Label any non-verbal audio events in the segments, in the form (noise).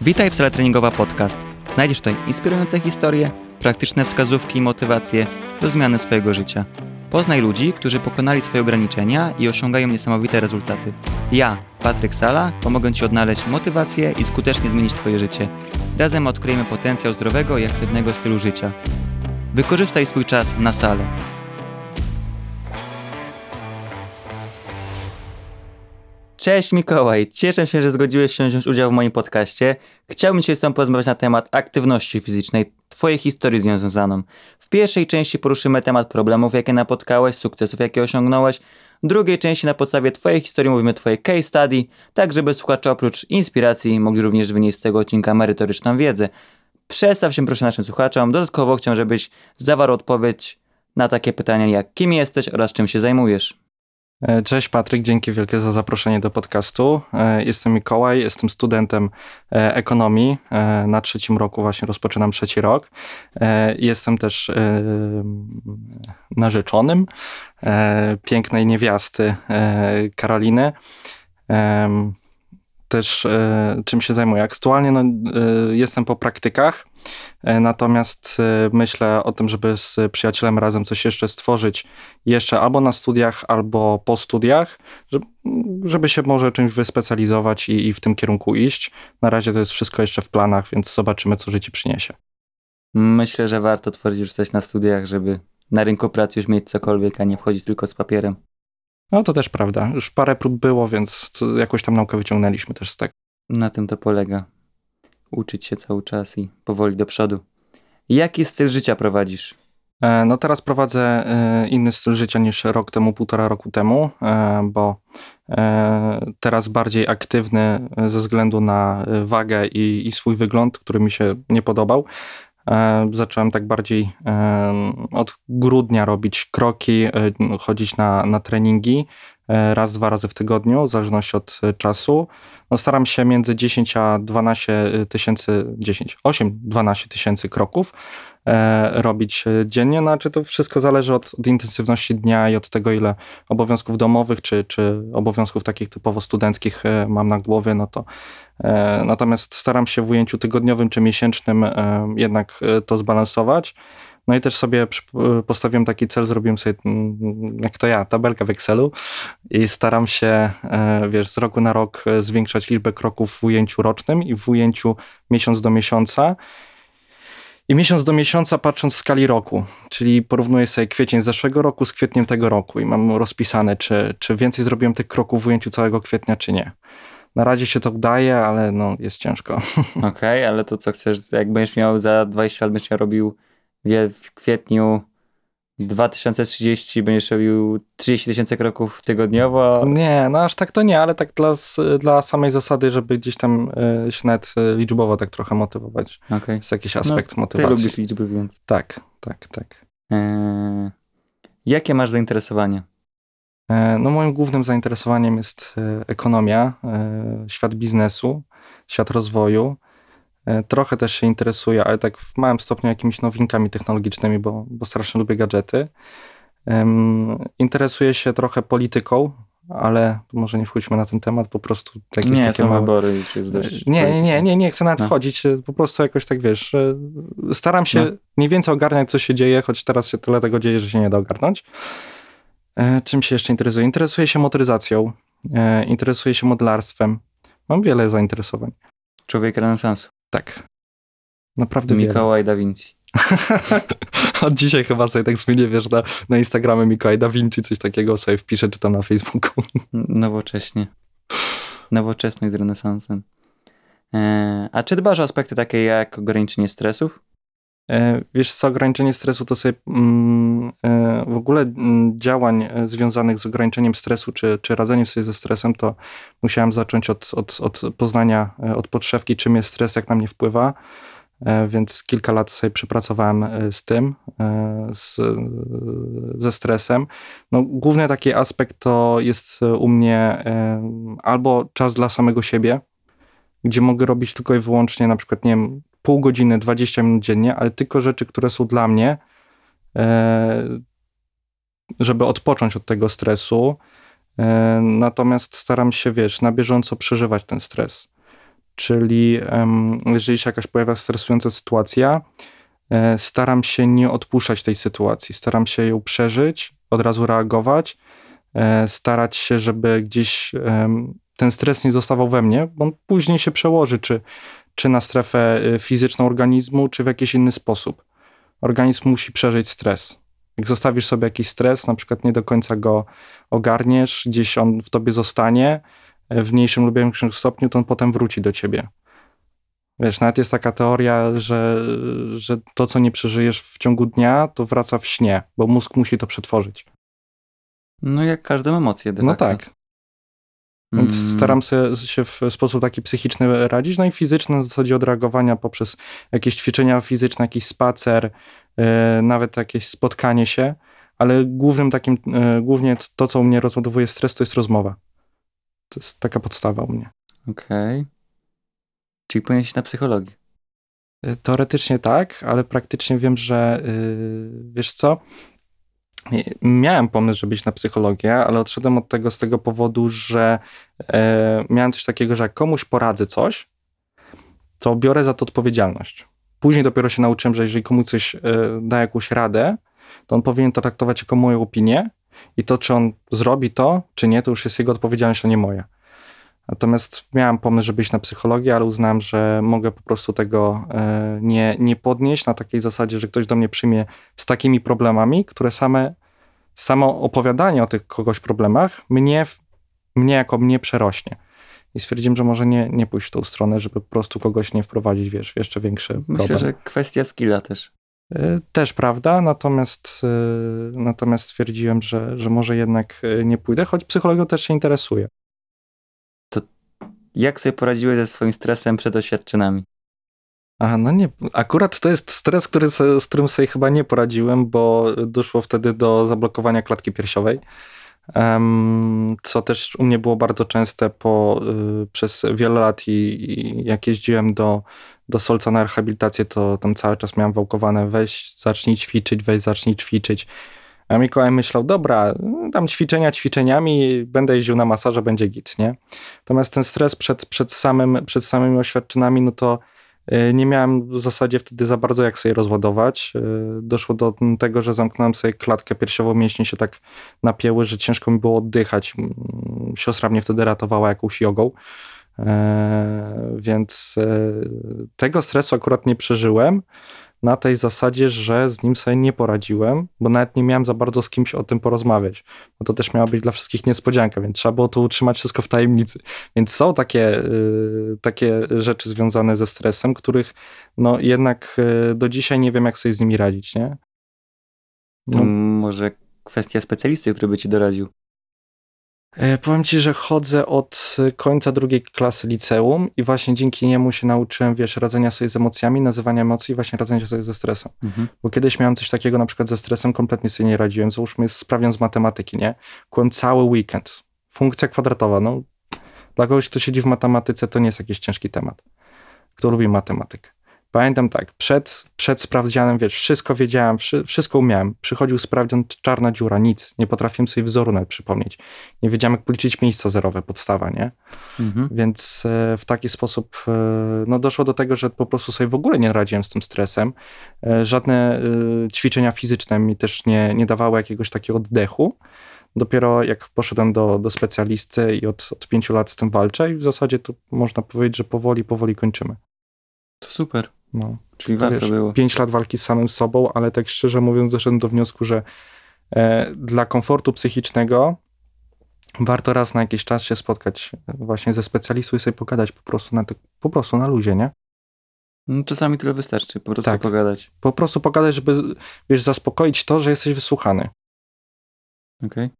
Witaj w Sala Treningowa Podcast. Znajdziesz tutaj inspirujące historie, praktyczne wskazówki i motywacje do zmiany swojego życia. Poznaj ludzi, którzy pokonali swoje ograniczenia i osiągają niesamowite rezultaty. Ja, Patryk Sala, pomogę Ci odnaleźć motywację i skutecznie zmienić Twoje życie. Razem odkryjemy potencjał zdrowego i aktywnego stylu życia. Wykorzystaj swój czas na salę. Cześć Mikołaj, cieszę się, że zgodziłeś się wziąć udział w moim podcaście. Chciałbym dzisiaj z Tobą porozmawiać na temat aktywności fizycznej, Twojej historii z nią związaną. W pierwszej części poruszymy temat problemów, jakie napotkałeś, sukcesów, jakie osiągnąłeś. W drugiej części na podstawie Twojej historii mówimy Twoje case study, tak żeby słuchacze oprócz inspiracji mogli również wynieść z tego odcinka merytoryczną wiedzę. Przedstaw się proszę naszym słuchaczom. Dodatkowo chciałbym, żebyś zawarł odpowiedź na takie pytania jak kim jesteś oraz czym się zajmujesz. E, cześć Patryk, dzięki wielkie za zaproszenie do podcastu. E, jestem Mikołaj, jestem studentem e, ekonomii. Na trzecim roku właśnie rozpoczynam trzeci rok. Jestem też narzeczonym pięknej niewiasty Karoliny też e, czym się zajmuję. Aktualnie no, e, jestem po praktykach, e, natomiast myślę o tym, żeby z przyjacielem razem coś jeszcze stworzyć, jeszcze albo na studiach, albo po studiach, żeby się może czymś wyspecjalizować i, i w tym kierunku iść. Na razie to jest wszystko jeszcze w planach, więc zobaczymy, co życie przyniesie. Myślę, że warto tworzyć już coś na studiach, żeby na rynku pracy już mieć cokolwiek, a nie wchodzić tylko z papierem. No to też prawda. Już parę prób było, więc jakoś tam naukę wyciągnęliśmy też z tego. Na tym to polega. Uczyć się cały czas i powoli do przodu. Jaki styl życia prowadzisz? E, no teraz prowadzę e, inny styl życia niż rok temu, półtora roku temu, e, bo teraz bardziej aktywny ze względu na wagę i, i swój wygląd, który mi się nie podobał. E, zacząłem tak bardziej e, od grudnia robić kroki, e, chodzić na, na treningi raz, dwa razy w tygodniu, w zależności od czasu. No staram się między 10 a 12 tysięcy, 10, 8, 12 tysięcy kroków robić dziennie. Znaczy to wszystko zależy od, od, intensywności dnia i od tego, ile obowiązków domowych czy, czy obowiązków takich typowo studenckich mam na głowie, no to E, natomiast staram się w ujęciu tygodniowym czy miesięcznym e, jednak e, to zbalansować. No i też sobie postawiłem taki cel, zrobiłem sobie, mm, jak to ja, tabelkę w Excelu i staram się, wiesz, z roku na rok zwiększać liczbę kroków w ujęciu rocznym i w ujęciu miesiąc do miesiąca. I miesiąc do miesiąca patrząc w skali roku, czyli porównuję sobie kwiecień zeszłego roku z kwietniem tego roku i mam rozpisane, czy, czy więcej zrobiłem tych kroków w ujęciu całego kwietnia, czy nie. Na razie się to udaje, ale no, jest ciężko. (laughs) Okej, okay, ale to co chcesz, jak będziesz miał za 20 lat, będziesz robił w kwietniu 2030 będziesz robił 30 tysięcy kroków tygodniowo? Nie, no aż tak to nie, ale tak dla, dla samej zasady, żeby gdzieś tam y, się nawet e, liczbowo tak trochę motywować. Okay. Jest jakiś no, aspekt no, motywacji. Ty lubisz liczby, więc... Tak, tak, tak. Eee, jakie masz zainteresowania? E, no moim głównym zainteresowaniem jest e, ekonomia, e, świat biznesu, świat rozwoju. Trochę też się interesuję, ale tak w małym stopniu jakimiś nowinkami technologicznymi, bo, bo strasznie lubię gadżety. Interesuję się trochę polityką, ale może nie wchodźmy na ten temat, po prostu jakieś nie, takie są małe... wybory już jest dość... Nie, nie, nie, nie, nie chcę nawet no. wchodzić, po prostu jakoś tak, wiesz, staram się no. mniej więcej ogarniać, co się dzieje, choć teraz się tyle tego dzieje, że się nie da ogarnąć. E, czym się jeszcze interesuję? Interesuję się motoryzacją, e, interesuję się modelarstwem. Mam wiele zainteresowań. Człowiek renesansu. Tak. Naprawdę Mikołaj wiele. da Vinci. (laughs) Od dzisiaj chyba sobie tak zmienię, wiesz, na, na Instagramie Mikołaj da Vinci, coś takiego sobie wpiszę, czy tam na Facebooku. (laughs) Nowocześnie. Nowoczesny z renesansem. E, a czy dbasz o aspekty takie jak ograniczenie stresów? E, wiesz co, ograniczenie stresu to sobie mm, e, w ogóle mm, działań e, związanych z ograniczeniem stresu czy, czy radzeniem sobie ze stresem, to musiałem zacząć od, od, od poznania, od podszewki, czym jest stres, jak na mnie wpływa. Więc kilka lat sobie przepracowałem z tym, z, ze stresem. No, główny taki aspekt to jest u mnie albo czas dla samego siebie, gdzie mogę robić tylko i wyłącznie na przykład, nie wiem, pół godziny, 20 minut dziennie, ale tylko rzeczy, które są dla mnie, e, żeby odpocząć od tego stresu. E, natomiast staram się, wiesz, na bieżąco przeżywać ten stres. Czyli jeżeli się jakaś pojawia stresująca sytuacja, e, staram się nie odpuszczać tej sytuacji. Staram się ją przeżyć, od razu reagować, starać się, żeby gdzieś ten stres nie zostawał we mnie, bo on później się przełoży, czy, czy na strefę y, fizyczną organizmu, czy w jakiś inny sposób. Organizm musi przeżyć stres. Jak zostawisz sobie jakiś stres, na przykład nie do końca go ogarniesz, gdzieś on w tobie zostanie, e, w mniejszym lub większym stopniu, to on potem wróci do ciebie. Wiesz, nawet jest taka teoria, że, że to, co nie przeżyjesz w ciągu dnia, to wraca w śnie, bo mózg musi to przetworzyć. No jak każdą emocję de No facto. tak. Więc Mm, staram się, się w sposób taki psychiczny radzić, no i fizyczny w zasadzie odreagowania poprzez jakieś ćwiczenia fizyczne, jakiś spacer, yy, nawet jakieś spotkanie się, ale głównym takim, yy, głównie to, co u mnie rozładowuje stres, to jest rozmowa. To jest taka podstawa u mnie. Okej. Czyli powinien iść na psychologię. Yy, Teoretycznie tak, ale praktycznie wiem, że yy, wiesz co? Miałem pomysł, żeby iść na psychologię, ale odszedłem od tego z tego powodu, że e, miałem coś takiego, że jak komuś poradzę coś, to biorę za to odpowiedzialność. Później dopiero się nauczyłem, że jeżeli komuś coś e, da jakąś radę, to on powinien to traktować jako moją opinię i to, czy on zrobi to, czy nie, to już jest jego odpowiedzialność, a nie moja. Natomiast miałem pomysł, żeby iść na psychologię, ale uznałem, że mogę po prostu tego e, nie, nie podnieść na takiej zasadzie, że ktoś do mnie przyjmie z takimi problemami, które same, samo opowiadanie o tych kogoś problemach mnie, mnie jako mnie przerośnie. I stwierdziłem, że może nie, nie pójść w tą stronę, żeby po prostu kogoś nie wprowadzić wiesz, w jeszcze większy problem. Myślę, że kwestia skilla też. Y, Też prawda, natomiast, y, natomiast stwierdziłem, że, że może jednak nie pójdę, choć psychologią też się interesuje. Jak sobie poradziłeś ze swoim stresem przed oświadczynami? A no nie, akurat to jest stres, który, z którym sobie chyba nie poradziłem, bo doszło wtedy do zablokowania klatki piersiowej, co też u mnie było bardzo częste po, y, przez wiele lat i, i jak jeździłem do, do Solca na rehabilitację, to tam cały czas miałem wałkowane weź, zacznij ćwiczyć, weź, zacznij ćwiczyć. A Mikołaj myślał, dobra, tam ćwiczenia ćwiczeniami, będę jeździł na masaże, będzie git, nie? Natomiast ten stres przed, przed, samym, przed samymi oświadczynami, no to y, nie miałem w zasadzie wtedy za bardzo jak sobie rozładować. Y, Doszło do tego, że zamknąłem sobie klatkę piersiową, mięśnie się tak napięły, że ciężko mi było oddychać. Mm, Siostra mnie wtedy ratowała jakąś jogą. E, Więc tego stresu akurat nie przeżyłem na tej zasadzie, że z nim sobie nie poradziłem, bo nawet nie miałem za bardzo z kimś o tym porozmawiać. Bo to też miała być dla wszystkich niespodzianka, więc trzeba było to utrzymać wszystko w tajemnicy. Więc są takie, y, takie rzeczy związane ze stresem, których no jednak y, do dzisiaj nie wiem, jak sobie z nimi radzić, nie? No, może kwestia specjalisty, który by ci doradził. E, Powiem ci, że chodzę od e, końca drugiej klasy liceum i właśnie dzięki niemu się nauczyłem, wiesz, radzenia sobie z emocjami, nazywania emocji i właśnie radzenia sobie ze stresem. Mhm. Bo kiedyś miałem coś takiego, na przykład ze stresem, kompletnie sobie nie radziłem. Załóżmy, sprawdzian z matematyki, nie? Kłem cały weekend. Funkcja kwadratowa, no. Dla kogoś, kto siedzi w matematyce, to nie jest jakiś ciężki temat. Kto lubi matematykę. Pamiętam tak, przed, przed sprawdzianem, wiesz, wszystko wiedziałem, wszy, wszystko umiałem. Przychodził sprawdzian, czarna dziura, nic. Nie potrafiłem sobie wzoru nawet przypomnieć. Nie wiedziałem, jak policzyć miejsca zerowe, podstawa, nie? Mhm. Więc e, w taki sposób e, no, doszło do tego, że po prostu sobie w ogóle nie radziłem z tym stresem. E, Żadne ćwiczenia fizyczne mi też nie, nie dawały jakiegoś takiego oddechu. Dopiero jak poszedłem do, do specjalisty i od, od pięciu lat z tym walczę i w zasadzie to można powiedzieć, że powoli, powoli kończymy. To super. No. Czyli To warto wiesz, było. Pięć lat walki z samym sobą, ale tak szczerze mówiąc doszedłem do wniosku, że e, dla komfortu psychicznego warto raz na jakiś czas się spotkać e, właśnie ze specjalistą i sobie pogadać po prostu na, tak- po prostu na luzie, nie? No, Czasami tyle wystarczy, po prostu Tak. pogadać. Po prostu pogadać, żeby, wiesz, zaspokoić to, że jesteś wysłuchany. Okej?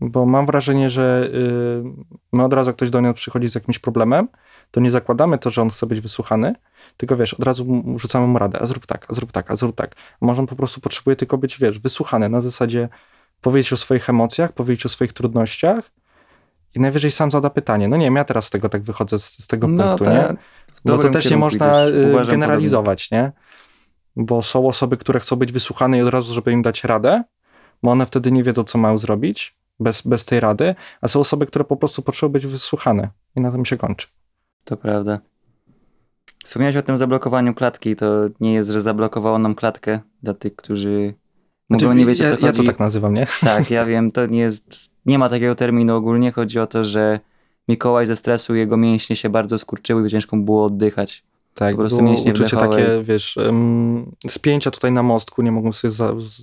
Bo mam wrażenie, że y, my od razu ktoś do nas przychodzi z jakimś problemem, to nie zakładamy to, że on chce być wysłuchany, tylko wiesz, od razu rzucamy mu radę, a zrób tak, a zrób tak, a zrób tak. A może on po prostu potrzebuje tylko być, wiesz, wysłuchany na zasadzie powiedzieć o swoich emocjach, powiedzieć o swoich trudnościach i najwyżej sam zada pytanie. No nie wiem, ja teraz z tego tak wychodzę z, z tego No punktu, nie? Bo to też nie można y, generalizować, nie? Bo są osoby, które chcą być wysłuchane i od razu, żeby im dać radę, bo one wtedy nie wiedzą, co mają zrobić bez, bez tej rady, a są osoby, które po prostu potrzebują być wysłuchane i na tym się kończy. To prawda. Wspomniałeś o tym zablokowaniu klatki, to nie jest, że zablokowało nam klatkę dla tych, którzy mogą Znaczy, nie wiecie, ja, co chodzi. ja to tak nazywam, nie? Tak, ja (laughs) wiem, to nie jest, nie ma takiego terminu ogólnie, chodzi o to, że Mikołaj ze stresu, jego mięśnie się bardzo skurczyły i ciężko było oddychać. Tak, Po prostu było mięśnie uczucie takie, wiesz, em, spięcia tutaj na mostku, nie mogłem sobie za, z,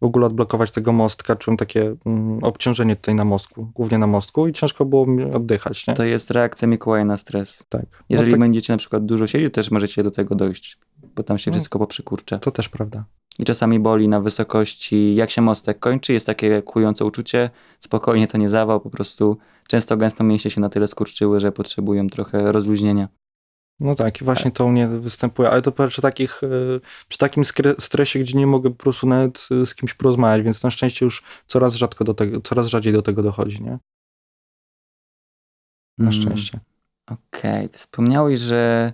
w ogóle odblokować tego mostka, czułem takie mm, obciążenie tutaj na mostku, głównie na mostku i ciężko było mi oddychać, nie? To jest reakcja Mikołaja na stres. tak. Jeżeli no, tak, będziecie na przykład dużo siedzieć, też możecie do tego dojść, bo tam się No. wszystko poprzykurcza. to też prawda. I czasami boli na wysokości, jak się mostek kończy, jest takie kłujące uczucie, spokojnie to nie zawał, po prostu często gęsto mięśnie się na tyle skurczyły, że potrzebują trochę rozluźnienia. No tak, i właśnie to u mnie występuje, ale to przy, takich, y, przy takim stresie, gdzie nie mogę po prostu nawet y, z kimś porozmawiać, więc na szczęście już coraz rzadko do tego, coraz rzadziej do tego dochodzi, nie? Na Mm, szczęście. Okej, wspomniałeś, że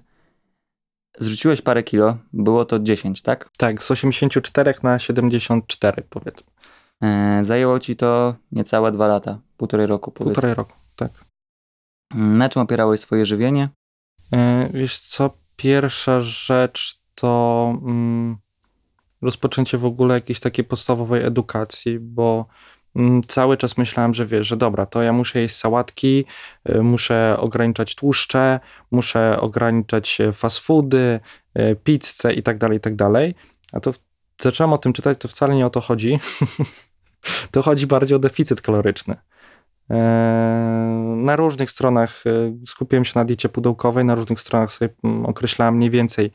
zrzuciłeś parę kilo, było to 10, tak? Tak, z 84 na 74 powiedzmy. E, zajęło ci to niecałe dwa lata, półtorej roku powiedzmy. Półtorej roku, tak. Mm, Na czym opierałeś swoje żywienie? E, Wiesz co, pierwsza rzecz to mm, rozpoczęcie w ogóle jakiejś takiej podstawowej edukacji, bo mm, cały czas myślałem, że wiesz, że dobra, to ja muszę jeść sałatki, y, muszę ograniczać tłuszcze, muszę ograniczać e, fast foody, pizzę i tak dalej, i tak dalej. A to zacząłem o tym czytać, to wcale nie o to chodzi. (laughs) to chodzi bardziej o deficyt kaloryczny. E, Na różnych stronach e, skupiłem się na diecie pudełkowej, na różnych stronach sobie mm, określałem mniej więcej,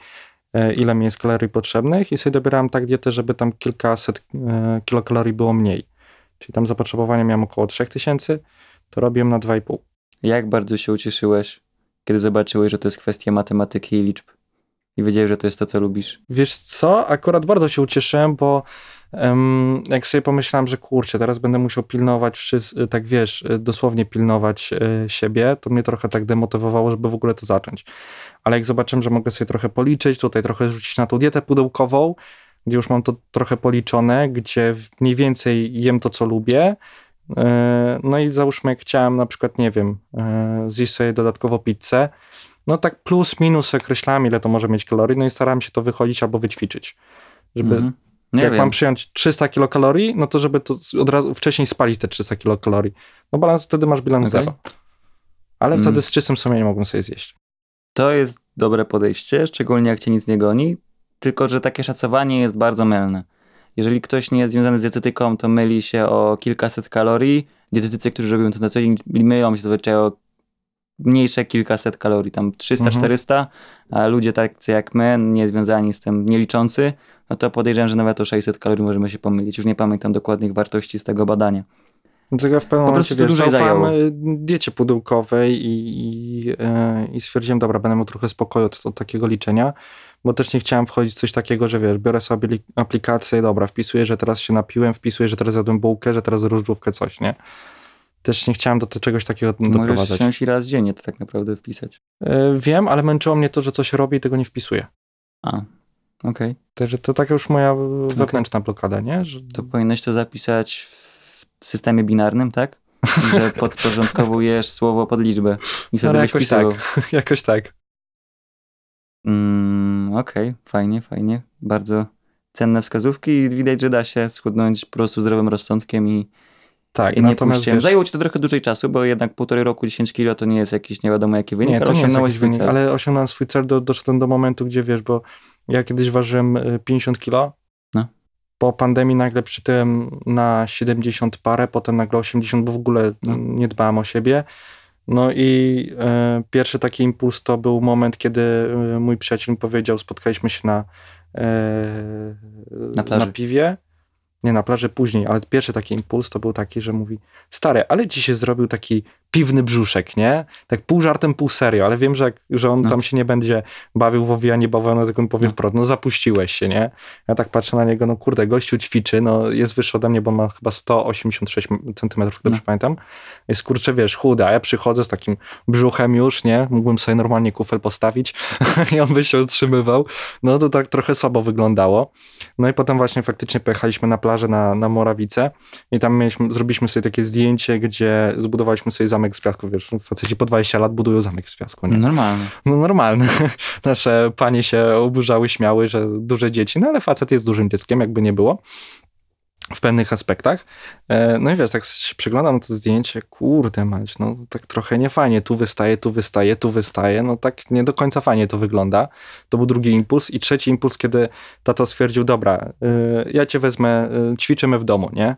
e, ile mi jest kalorii potrzebnych i sobie dobierałem tak dietę, żeby tam kilkaset e, kilokalorii było mniej. Czyli tam zapotrzebowanie miałem około 3000, to robiłem na 2,5. Jak bardzo się ucieszyłeś, kiedy zobaczyłeś, że to jest kwestia matematyki i liczb? I wiedziałeś, że to jest to, co lubisz. Wiesz co, akurat bardzo się ucieszyłem, bo jak sobie pomyślałem, że kurczę, teraz będę musiał pilnować, wszys- tak wiesz, y, dosłownie pilnować y, siebie, to mnie trochę tak demotywowało, żeby w ogóle to zacząć. Ale jak zobaczyłem, że mogę sobie trochę policzyć, tutaj trochę rzucić na tą dietę pudełkową, gdzie już mam to trochę policzone, gdzie mniej więcej jem to, co lubię, y, no i załóżmy, jak chciałem na przykład, nie wiem, y, zjeść sobie dodatkowo pizzę, no tak plus minus określałem, ile to może mieć kalorii, no i starałem się to wychodzić albo wyćwiczyć. Żeby, Mhm. Nie jak wiem. mam przyjąć 300 kilokalorii, no to żeby to od razu wcześniej spalić te 300 kilokalorii. No balans, wtedy masz bilans Okej. zero. Ale Mm. wtedy z czystym sumieniem mogłem sobie zjeść. To jest dobre podejście, szczególnie jak cię nic nie goni, tylko że takie szacowanie jest bardzo mylne. Jeżeli ktoś nie jest związany z dietetyką, to myli się o kilkaset kalorii. Dietetycy, którzy robią to na co dzień, myją się zazwyczaj o mniejsze kilkaset kalorii, tam 300-400, a ludzie tacy jak my, nie związani z tym, nie liczący, no to podejrzewam, że nawet o 600 kalorii możemy się pomylić. Już nie pamiętam dokładnych wartości z tego badania. Dlatego ja w pewnym Po momencie wiesz, dłużej zajęło. y, diecie pudełkowej i, i, e, i stwierdziłem, dobra, będę miał trochę spokoju od, od takiego liczenia, bo też nie chciałem wchodzić w coś takiego, że wiesz, biorę sobie li- aplikację, dobra, wpisuję, że teraz się napiłem, wpisuję, że teraz jadłem bułkę, że teraz różdżówkę, coś, nie? Też nie chciałem do czegoś takiego Możesz doprowadzać. wsiąść i raz dziennie to tak naprawdę wpisać. E, Wiem, ale męczyło mnie to, że coś robię i tego nie wpisuję. A, okej. Także to taka już moja wewnętrzna blokada, nie? Że... To powinieneś to zapisać w systemie binarnym, tak? Że (laughs) podporządkowujesz słowo pod liczbę i wtedy Ale byś jakoś tak. (laughs) Jakoś tak. Mm, Okej, fajnie, fajnie. Bardzo cenne wskazówki i widać, że da się schudnąć po prostu zdrowym rozsądkiem i, Tak, nie puściem. wiesz, Zajęło ci to trochę dłużej czasu, bo jednak półtorej roku 10 kilo to nie jest jakiś nie wiadomo jaki wynik, nie, ale to nie jest osiągnąłeś swój wynik, cel. ale osiągnąłem swój cel, do, doszedłem do momentu, gdzie wiesz, bo ja kiedyś ważyłem y, 50 kilo, No. po pandemii nagle przytyłem na 70 parę, potem nagle 80, bo w ogóle No. nie dbałem o siebie. No i e, pierwszy taki impuls to był moment, kiedy e, mój przyjaciel mi powiedział, spotkaliśmy się na, e, Na plaży. na piwie. Nie, na plaży później, ale pierwszy taki impuls to był taki, że mówi, stary, ale ci się zrobił taki piwny brzuszek, nie? Tak pół żartem, pół serio, ale wiem, że, że on No. tam się nie będzie bawił w owijanie bałwana, tylko on powie No. wprost, no zapuściłeś się, nie? Ja tak patrzę na niego, no kurde, gościu ćwiczy, no jest wyższy ode mnie, bo ma chyba 186 cm, dobrze No. pamiętam. Jest kurczę, wiesz, chudy, a ja przychodzę z takim brzuchem już, nie? Mógłbym sobie normalnie kufel postawić (laughs) i on by się utrzymywał. No to tak trochę słabo wyglądało. No i potem właśnie faktycznie pojechaliśmy na plażę na, na Morawice i tam mieliśmy, zrobiliśmy sobie takie zdjęcie, gdzie zbudowaliśmy sobie zamek zamek z piasku, wiesz, faceci po 20 lat budują zamek z piasku, nie? Normalne. No normalne. (laughs) Nasze panie się oburzały, śmiały, że duże dzieci, no ale facet jest dużym dzieckiem, jakby nie było w pewnych aspektach. E, no i wiesz, tak się przyglądam na to zdjęcie, kurde mać, no tak trochę niefajnie, tu wystaje, tu wystaje, tu wystaje, no tak nie do końca fajnie to wygląda. To był drugi impuls i trzeci impuls, kiedy tato stwierdził, dobra, y, ja cię wezmę, y, ćwiczymy w domu, nie?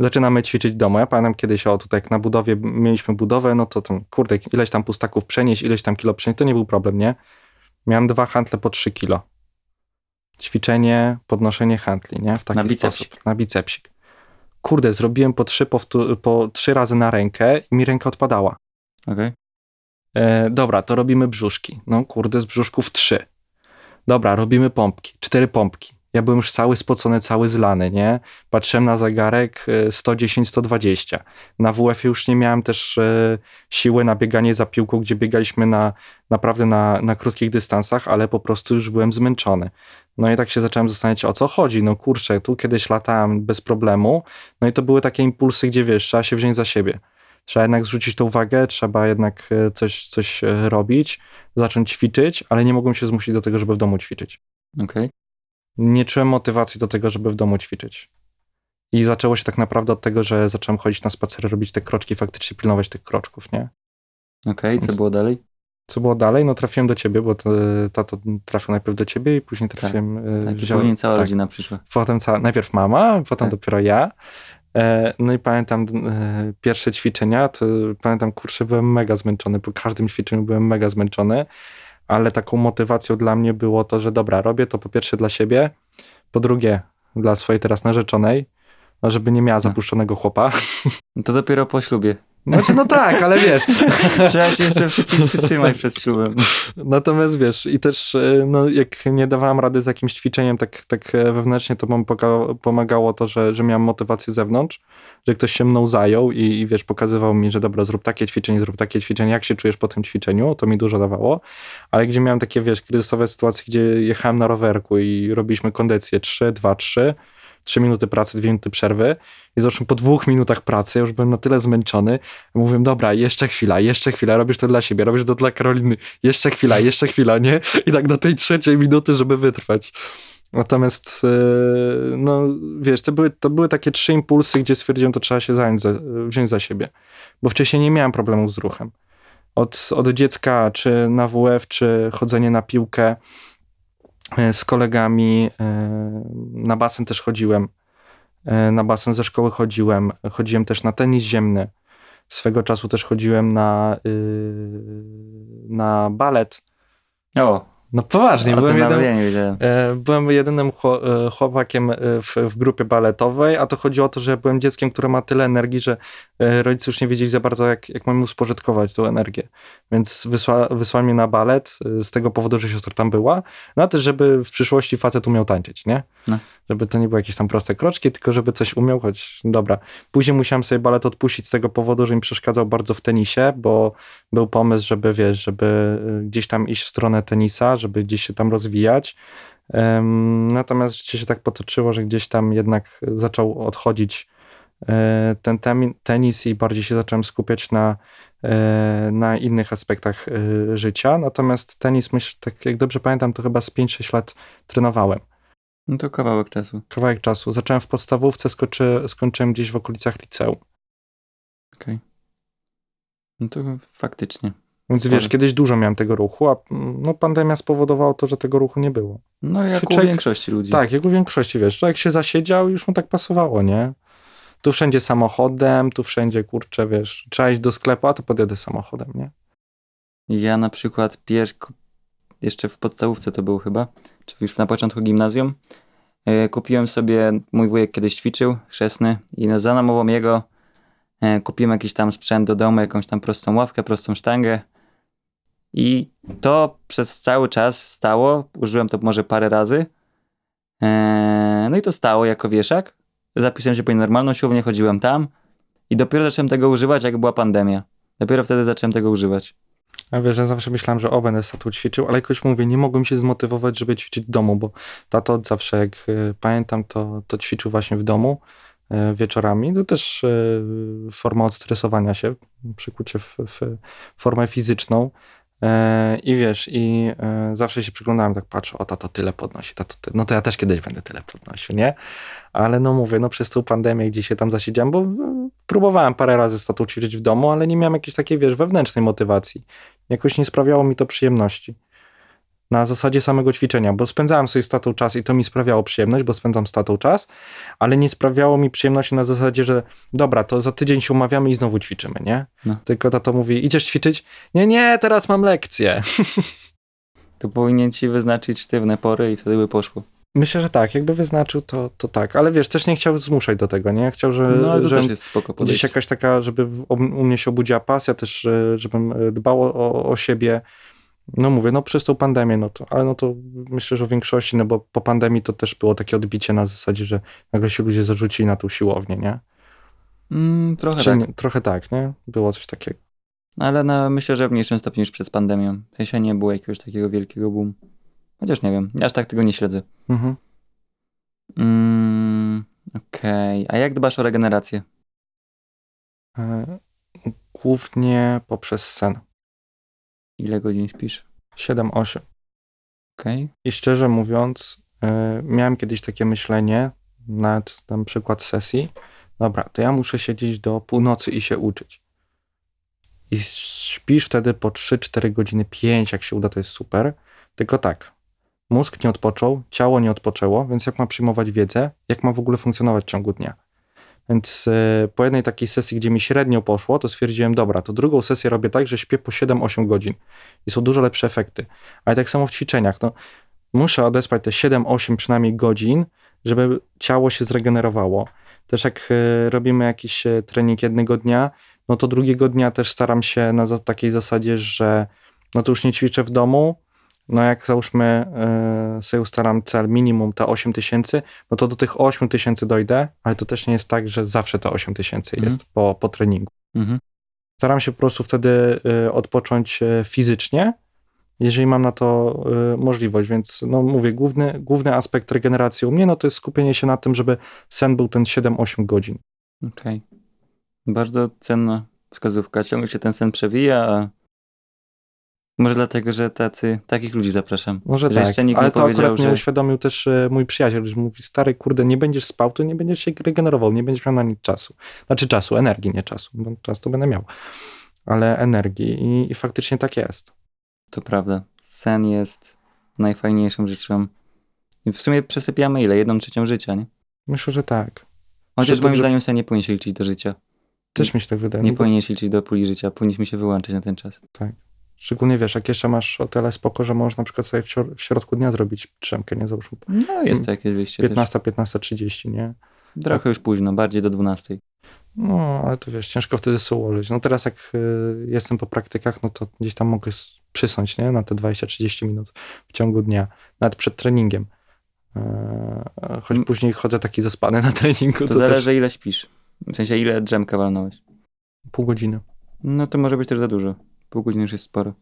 Zaczynamy ćwiczyć. Ja pamiętam kiedyś, o tutaj jak na budowie mieliśmy budowę, no to tam, kurde, ileś tam pustaków przenieść, ileś tam kilo przenieść, to nie był problem, nie? Miałem dwa handle po 3 kilo ćwiczenie, podnoszenie handli, nie? W taki Na bicepsik. sposób. Na bicepsik. Kurde, zrobiłem po trzy, po trzy razy na rękę i mi ręka odpadała. Okej. E, dobra, to robimy brzuszki. No kurde, z brzuszków trzy. Dobra, robimy pompki. Cztery pompki. Ja byłem już cały spocony, cały zlany, nie? Patrzyłem na zegarek e, 110-120. Na WF już nie miałem też e, siły na bieganie za piłką, gdzie biegaliśmy na, naprawdę na, na krótkich dystansach, ale po prostu już byłem zmęczony. No i tak się zacząłem zastanawiać, o co chodzi. No kurczę, tu kiedyś latałem bez problemu. No i to były takie impulsy, gdzie wiesz, trzeba się wziąć za siebie. Trzeba jednak zrzucić tą uwagę, trzeba jednak e, coś, coś e, robić, zacząć ćwiczyć, ale nie mogłem się zmusić do tego, żeby w domu ćwiczyć. Okej. Nie czułem motywacji do tego, żeby w domu ćwiczyć. I zaczęło się tak naprawdę od tego, że zacząłem chodzić na spacery, robić te kroczki, faktycznie pilnować tych kroczków, nie? Okej, co było dalej? Co było dalej? No trafiłem do ciebie, bo to, tato trafił najpierw do ciebie i później trafiłem... e, Tak, i wziąłem- później cała tak. rodzina przyszła. potem cała, najpierw mama, potem Tak. dopiero ja. E, No i pamiętam e, pierwsze ćwiczenia, to pamiętam, kurczę, byłem mega zmęczony, po każdym ćwiczeniu byłem mega zmęczony, ale taką motywacją dla mnie było to, że dobra, robię to po pierwsze dla siebie, po drugie dla swojej teraz narzeczonej, no żeby nie miała zapuszczonego chłopa. No To dopiero po ślubie. Znaczy, no tak, ale wiesz, (laughs) Trzeba się jeszcze przytrzymać przed ślubem. Natomiast wiesz, i też e, no, jak nie dawałem rady z jakimś ćwiczeniem tak, tak e, wewnętrznie, to mi pomagało to, że, że miałem motywację z zewnątrz, że ktoś się mną zajął i, i wiesz, pokazywał mi, że dobra, zrób takie ćwiczenie, zrób takie ćwiczenie, jak się czujesz po tym ćwiczeniu, to mi dużo dawało, ale gdzie miałem takie, wiesz, kryzysowe sytuacje, gdzie jechałem na rowerku i robiliśmy kondycję 3, 2, 3, 3 minuty pracy, 2 minuty przerwy i zresztą po dwóch minutach pracy już byłem na tyle zmęczony, mówię, dobra, jeszcze chwila, jeszcze chwila, robisz to dla siebie, robisz to dla Karoliny, jeszcze chwila, jeszcze chwila, nie? I tak do tej trzeciej minuty, żeby wytrwać. Natomiast, e, no wiesz, to były, to były takie trzy impulsy, gdzie stwierdziłem, to trzeba się zająć, za, wziąć za siebie. Bo wcześniej nie miałem problemów z ruchem. Od, od dziecka, czy na WF, czy chodzenie na piłkę z kolegami, e, na basen też chodziłem. E, Na basen ze szkoły chodziłem. Chodziłem też na tenis ziemny. Swego czasu też chodziłem na, yy, na balet. O, No poważnie, byłem, wiedziałem. e, byłem jedynym e, chłopakiem e, w, w grupie baletowej, a to chodziło o to, że byłem dzieckiem, które ma tyle energii, że rodzice już nie wiedzieli za bardzo, jak, jak mam uspożytkować tą energię. Więc wysła, wysłali mnie na balet z tego powodu, że siostra tam była, no a też, żeby w przyszłości facet umiał tańczyć, nie? No. Żeby to nie były jakieś tam proste kroczki, tylko żeby coś umiał, choć dobra. Później musiałem sobie balet odpuścić z tego powodu, że mi przeszkadzał bardzo w tenisie, bo był pomysł, żeby wiesz, żeby y, gdzieś tam iść w stronę tenisa, żeby gdzieś się tam rozwijać. Natomiast życie się tak potoczyło, że gdzieś tam jednak zaczął odchodzić e, ten tenis i bardziej się zacząłem skupiać na, e, na innych aspektach życia. Natomiast tenis, myślę, tak jak dobrze pamiętam, to chyba z 5-6 lat trenowałem. No to kawałek czasu. Kawałek czasu. Zacząłem w podstawówce, skoczy, skończyłem gdzieś w okolicach liceum. No to faktycznie. Więc Sorry. wiesz, kiedyś dużo miałem tego ruchu, a no, pandemia spowodowała to, że tego ruchu nie było. No jak Się u większości ludzi. Tak, jak u większości, wiesz, człowiek się zasiedział już mu tak pasowało, nie? Tu wszędzie samochodem, tu wszędzie, kurczę, wiesz, trzeba iść do sklepu, a to podjadę samochodem, nie? Ja na przykład pier... jeszcze w podstawówce to było chyba, czy już na początku gimnazjum, kupiłem sobie, mój wujek kiedyś ćwiczył, chrzestny i no, za namową jego e, kupiłem jakiś tam sprzęt do domu, jakąś tam prostą ławkę, prostą sztangę i to przez cały czas stało, użyłem to może parę razy, e, no i to stało jako wieszak, zapisałem się po normalną siłownię, chodziłem tam i dopiero zacząłem tego używać, jak była pandemia. Dopiero wtedy zacząłem tego używać. A wiesz, ja zawsze myślałem, że o, będę z tatą ćwiczył, ale jakoś mówię, nie mogłem się zmotywować, żeby ćwiczyć w domu, bo tato zawsze, jak y, pamiętam, to, to ćwiczył właśnie w domu. e, wieczorami. To też e, forma odstresowania się, przykucie w, w formę fizyczną. E, I wiesz, i e, zawsze się przyglądałem, tak patrzę, o tato tyle podnosi, tato ty... no to ja też kiedyś będę tyle podnosił, nie? Ale no mówię, no przez tą pandemię gdzie się tam zasiedziałem, bo e, próbowałem parę razy z tatą ćwiczyć w domu, ale nie miałem jakiejś takiej, wiesz, wewnętrznej motywacji. Jakoś nie sprawiało mi to przyjemności. Na zasadzie samego ćwiczenia, bo spędzałem sobie z tatą czas i to mi sprawiało przyjemność, bo spędzam z tatą czas, ale nie sprawiało mi przyjemności na zasadzie, że dobra, to za tydzień się umawiamy i znowu ćwiczymy, nie? No. Tylko tato mówi, idziesz ćwiczyć? Nie, nie, teraz mam lekcję. (laughs) To powinien ci wyznaczyć sztywne pory i wtedy by poszło. Myślę, że tak, jakby wyznaczył, to, to tak, ale wiesz, też nie chciał zmuszać do tego, nie? Chciał, że, No ale to też jest spoko gdzieś jakaś taka, żeby u mnie się obudziła pasja też, żebym e, dbał o, o siebie. No mówię, no przez tą pandemię, no to, ale no to myślę, że w większości, no bo po pandemii to też było takie odbicie na zasadzie, że nagle się ludzie zarzucili na tą siłownię, nie? Mm, trochę Czy tak. nie, trochę tak, nie? Było coś takiego. Ale na, myślę, że w mniejszym stopniu niż przez pandemię. W sensie nie było jakiegoś takiego wielkiego boom. Chociaż nie wiem, aż tak tego nie śledzę. Mhm. Mm, Okej, a jak dbasz o regenerację? E, Głównie poprzez sen. Ile godzin śpisz? 7-8. Okej. I szczerze mówiąc, e, miałem kiedyś takie myślenie, nawet tam przykład sesji, dobra, to ja muszę siedzieć do północy i się uczyć. I śpisz wtedy po 3-4 godziny, 5, jak się uda, to jest super. Tylko tak, mózg nie odpoczął, ciało nie odpoczęło, więc jak ma przyjmować wiedzę, jak ma w ogóle funkcjonować w ciągu dnia. Więc e, po jednej takiej sesji, gdzie mi średnio poszło, to stwierdziłem, dobra, to drugą sesję robię tak, że śpię po 7-8 godzin. I są dużo lepsze efekty. Ale tak samo w ćwiczeniach, no, muszę odespać te 7-8 przynajmniej godzin, żeby ciało się zregenerowało. Też jak e, robimy jakiś e, trening jednego dnia, no to drugiego dnia też staram się na takiej zasadzie, że no to już nie ćwiczę w domu, no jak załóżmy e, sobie ustalam cel minimum te 8 tysięcy, no to do tych 8 tysięcy dojdę, ale to też nie jest tak, że zawsze te 8 tysięcy Mhm. jest po, po treningu. Mhm. Staram się po prostu wtedy y, odpocząć y, fizycznie, jeżeli mam na to y, możliwość, więc no mówię, główny, główny aspekt regeneracji u mnie, no to jest skupienie się na tym, żeby sen był ten 7-8 godzin. Okej. Bardzo cenna wskazówka. Ciągle się ten sen przewija, a może dlatego, że tacy, takich ludzi zapraszam. Może Że tak, jeszcze nikt ale to powiedział, akurat mnie że- uświadomił też y, mój przyjaciel, że mówi, stary, kurde, nie będziesz spał, to nie będziesz się regenerował, nie będziesz miał na nic czasu. Znaczy czasu, energii, nie czasu, bo czas to będę miał, ale energii i, i faktycznie tak jest. To prawda. Sen jest najfajniejszą rzeczą. W sumie przesypiamy ile? Jedną trzecią życia, nie? Myślę, że tak. Chociaż moim dobrze- zdaniem sen nie powinien się liczyć do życia. Też mi się tak wydaje. Nie bo- powinien się liczyć do puli życia. Powinniśmy się wyłączyć na ten czas. Szczególnie wiesz, jak jeszcze masz o tyle spoko, że możesz na przykład sobie w, środ- w środku dnia zrobić drzemkę, nie załóżmy No, jest to jakieś wyjście też. 15, 15.30, nie? Trochę już późno, bardziej do 12. No, ale to wiesz, ciężko wtedy sobie ułożyć. No teraz jak y, jestem po praktykach, no to gdzieś tam mogę przysnąć, nie? Na te 20-30 minut w ciągu dnia, nawet przed treningiem. Eee, choć Mm. później chodzę taki zaspany na treningu, To, to, zależy ile śpisz. W sensie ile drzemka walnąłeś. też pół godziny. No to może być też za dużo. Pół godziny już jest sporo.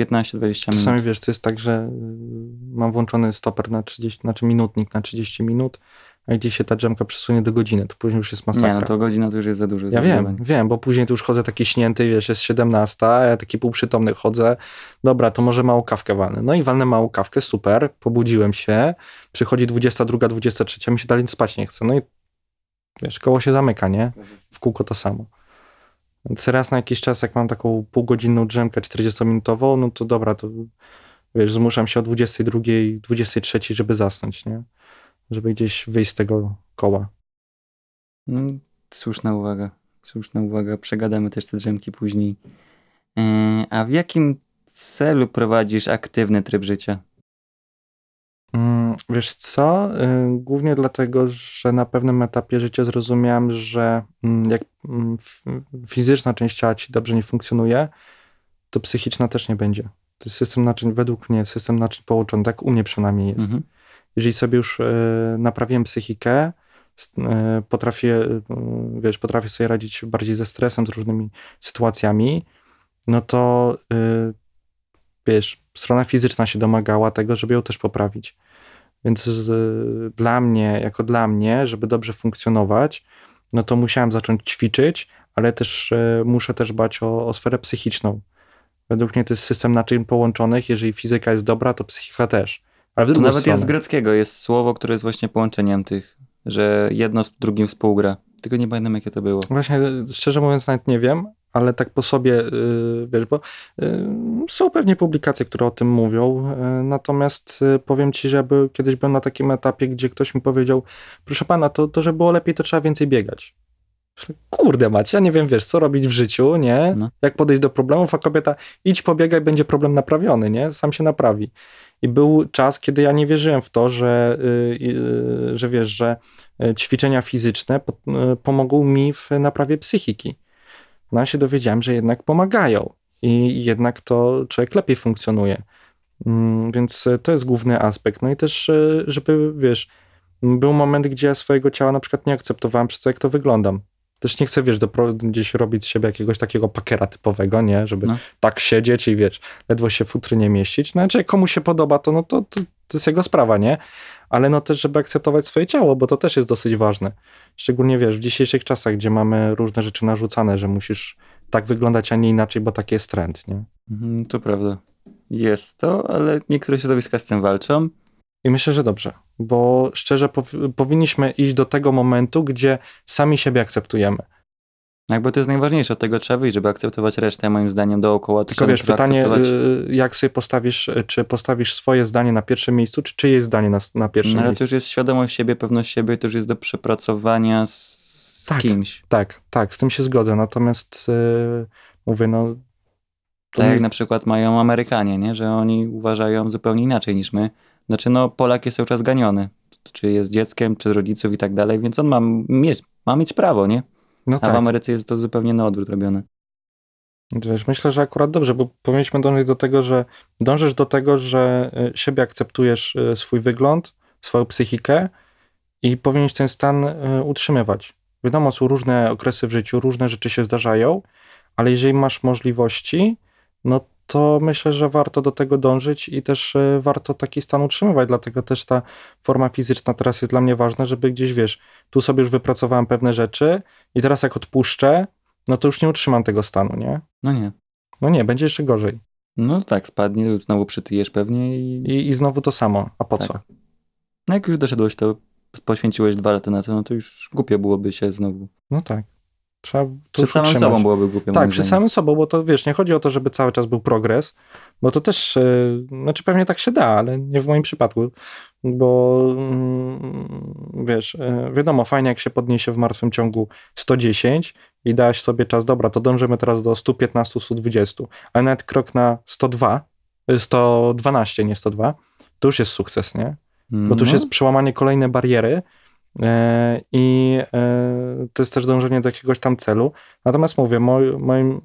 15-20 minut. Czasami wiesz, to jest tak, że y, mam włączony stoper na 30, znaczy minutnik na 30 minut, a gdzieś się ta drzemka przesunie do godziny, to później już jest masakra. Nie, no to godzina to już jest za dużo. Ja wiem, wiem, bo później to już chodzę taki śnięty, wiesz, jest 17, a ja taki półprzytomny chodzę. Dobra, to może małą kawkę walnę. No i walnę małą kawkę, super, pobudziłem się, przychodzi 22, 23, mi się dalej spać nie chce. No i wiesz, koło się zamyka, nie? W kółko to samo. Więc raz na jakiś czas, jak mam taką półgodzinną drzemkę 40-minutową, no to dobra, to wiesz, zmuszam się o 22, 23, żeby zasnąć, nie? Żeby gdzieś wyjść z tego koła. No, słuszna uwaga. Słuszna uwaga. Przegadamy też te drzemki później. Yy, a w jakim celu prowadzisz aktywny tryb życia? Mm, Wiesz co? Y, Głównie dlatego, że na pewnym etapie życia zrozumiałem, że mm, jak mm, fizyczna część ciała ci dobrze nie funkcjonuje, to psychiczna też nie będzie. To jest system naczyń, według mnie, system naczyń połączony, tak u mnie przynajmniej jest. Mhm. Jeżeli sobie już y, naprawiłem psychikę, y, potrafię, wiesz, potrafię sobie radzić bardziej ze stresem, z różnymi sytuacjami, no to wiesz, strona fizyczna się domagała tego, żeby ją też poprawić. Więc y, dla mnie, jako dla mnie, żeby dobrze funkcjonować, no to musiałem zacząć ćwiczyć, ale też y, muszę też dbać o, o sferę psychiczną. Według mnie to jest system naczyń połączonych. Jeżeli fizyka jest dobra, to psychika też. Ale To nawet stronę. jest z greckiego, jest słowo, które jest właśnie połączeniem tych, że jedno z drugim współgra. Tylko nie pamiętam, jakie to było. Właśnie, szczerze mówiąc, nawet nie wiem, ale tak po sobie, yy, wiesz, bo yy, są pewnie publikacje, które o tym mówią, yy, natomiast powiem ci, że by, kiedyś byłem na takim etapie, gdzie ktoś mi powiedział, proszę pana, to, to żeby było lepiej, to trzeba więcej biegać. Kurde macie, ja nie wiem, wiesz, co robić w życiu, nie? No. Jak podejść do problemów, a kobieta idź pobiegaj, będzie problem naprawiony, nie? Sam się naprawi. I był czas, kiedy ja nie wierzyłem w to, że, że wiesz, że y, ćwiczenia fizyczne po, y, pomogą mi w naprawie psychiki. No się dowiedziałem, że jednak pomagają i jednak to człowiek lepiej funkcjonuje. Mm, Więc to jest główny aspekt. No i też, y, żeby, wiesz, był moment, gdzie ja swojego ciała na przykład nie akceptowałem przez to, jak to wyglądam. Też nie chcę, wiesz, dopro- gdzieś robić z siebie jakiegoś takiego pakera typowego, nie? Żeby No. tak siedzieć i, wiesz, ledwo się futry nie mieścić. No, znaczy, jak komuś się podoba, to, no, to, to, to jest jego sprawa, nie? Ale no też, żeby akceptować swoje ciało, bo to też jest dosyć ważne. Szczególnie, wiesz, w dzisiejszych czasach, gdzie mamy różne rzeczy narzucane, że musisz tak wyglądać, a nie inaczej, bo taki jest trend, nie? Mhm, to prawda. Jest to, ale niektóre środowiska z tym walczą. I myślę, że dobrze, bo szczerze powi- powinniśmy iść do tego momentu, gdzie sami siebie akceptujemy. Jakby to jest najważniejsze, od tego trzeba wyjść, żeby akceptować resztę, moim zdaniem, dookoła. To Tylko wiesz, pytanie, akceptować- y, jak sobie postawisz, y, czy postawisz swoje zdanie na pierwszym miejscu, czy czyjeś zdanie na, na pierwszym No, ale to miejscu? już jest świadomość siebie, pewność siebie, to już jest do przepracowania z Tak. kimś. Tak, tak, z tym się zgodzę, natomiast y, mówię, no... to Tak jak na przykład mają Amerykanie, nie? że oni uważają zupełnie inaczej niż my. Znaczy, no, Polak jest cały czas ganiony. Czy jest dzieckiem, czy z rodziców i tak dalej, więc on ma mieć, ma mieć prawo, nie? No A w tak. Ameryce jest to zupełnie na odwrót robione. Wiesz, myślę, że akurat dobrze, bo powinniśmy dążyć do tego, że dążysz do tego, że y, siebie akceptujesz y, swój wygląd, swoją psychikę i powinieneś ten stan y, utrzymywać. Wiadomo, są różne okresy w życiu, różne rzeczy się zdarzają, ale jeżeli masz możliwości, no to myślę, że warto do tego dążyć i też y, warto taki stan utrzymywać. Dlatego też ta forma fizyczna teraz jest dla mnie ważna, żeby gdzieś, wiesz, tu sobie już wypracowałem pewne rzeczy i teraz jak odpuszczę, no to już nie utrzymam tego stanu, nie? No nie. No nie, będzie jeszcze gorzej. No tak, spadnie, znowu przytyjesz pewnie i... I, i znowu to samo. A po Tak. co? No jak już doszedłeś, to poświęciłeś dwa lata na to, no to już głupio byłoby się znowu. No tak. Trzeba już samym utrzymać. sobą byłoby głupio. Tak, zdaniem. samym sobą, bo to wiesz, nie chodzi o to, żeby cały czas był progres, bo to też, yy, znaczy pewnie tak się da, ale nie w moim przypadku, bo mm, wiesz, yy, wiadomo, fajnie jak się podniesie w martwym ciągu 110 i dasz sobie czas, dobra, to dążymy teraz do 115, 120, ale nawet krok na 102, yy, 112, nie 102, to już jest sukces, nie? bo to już No. jest przełamanie kolejnej bariery e, i e, to jest też dążenie do jakiegoś tam celu. Natomiast mówię, moj, moim,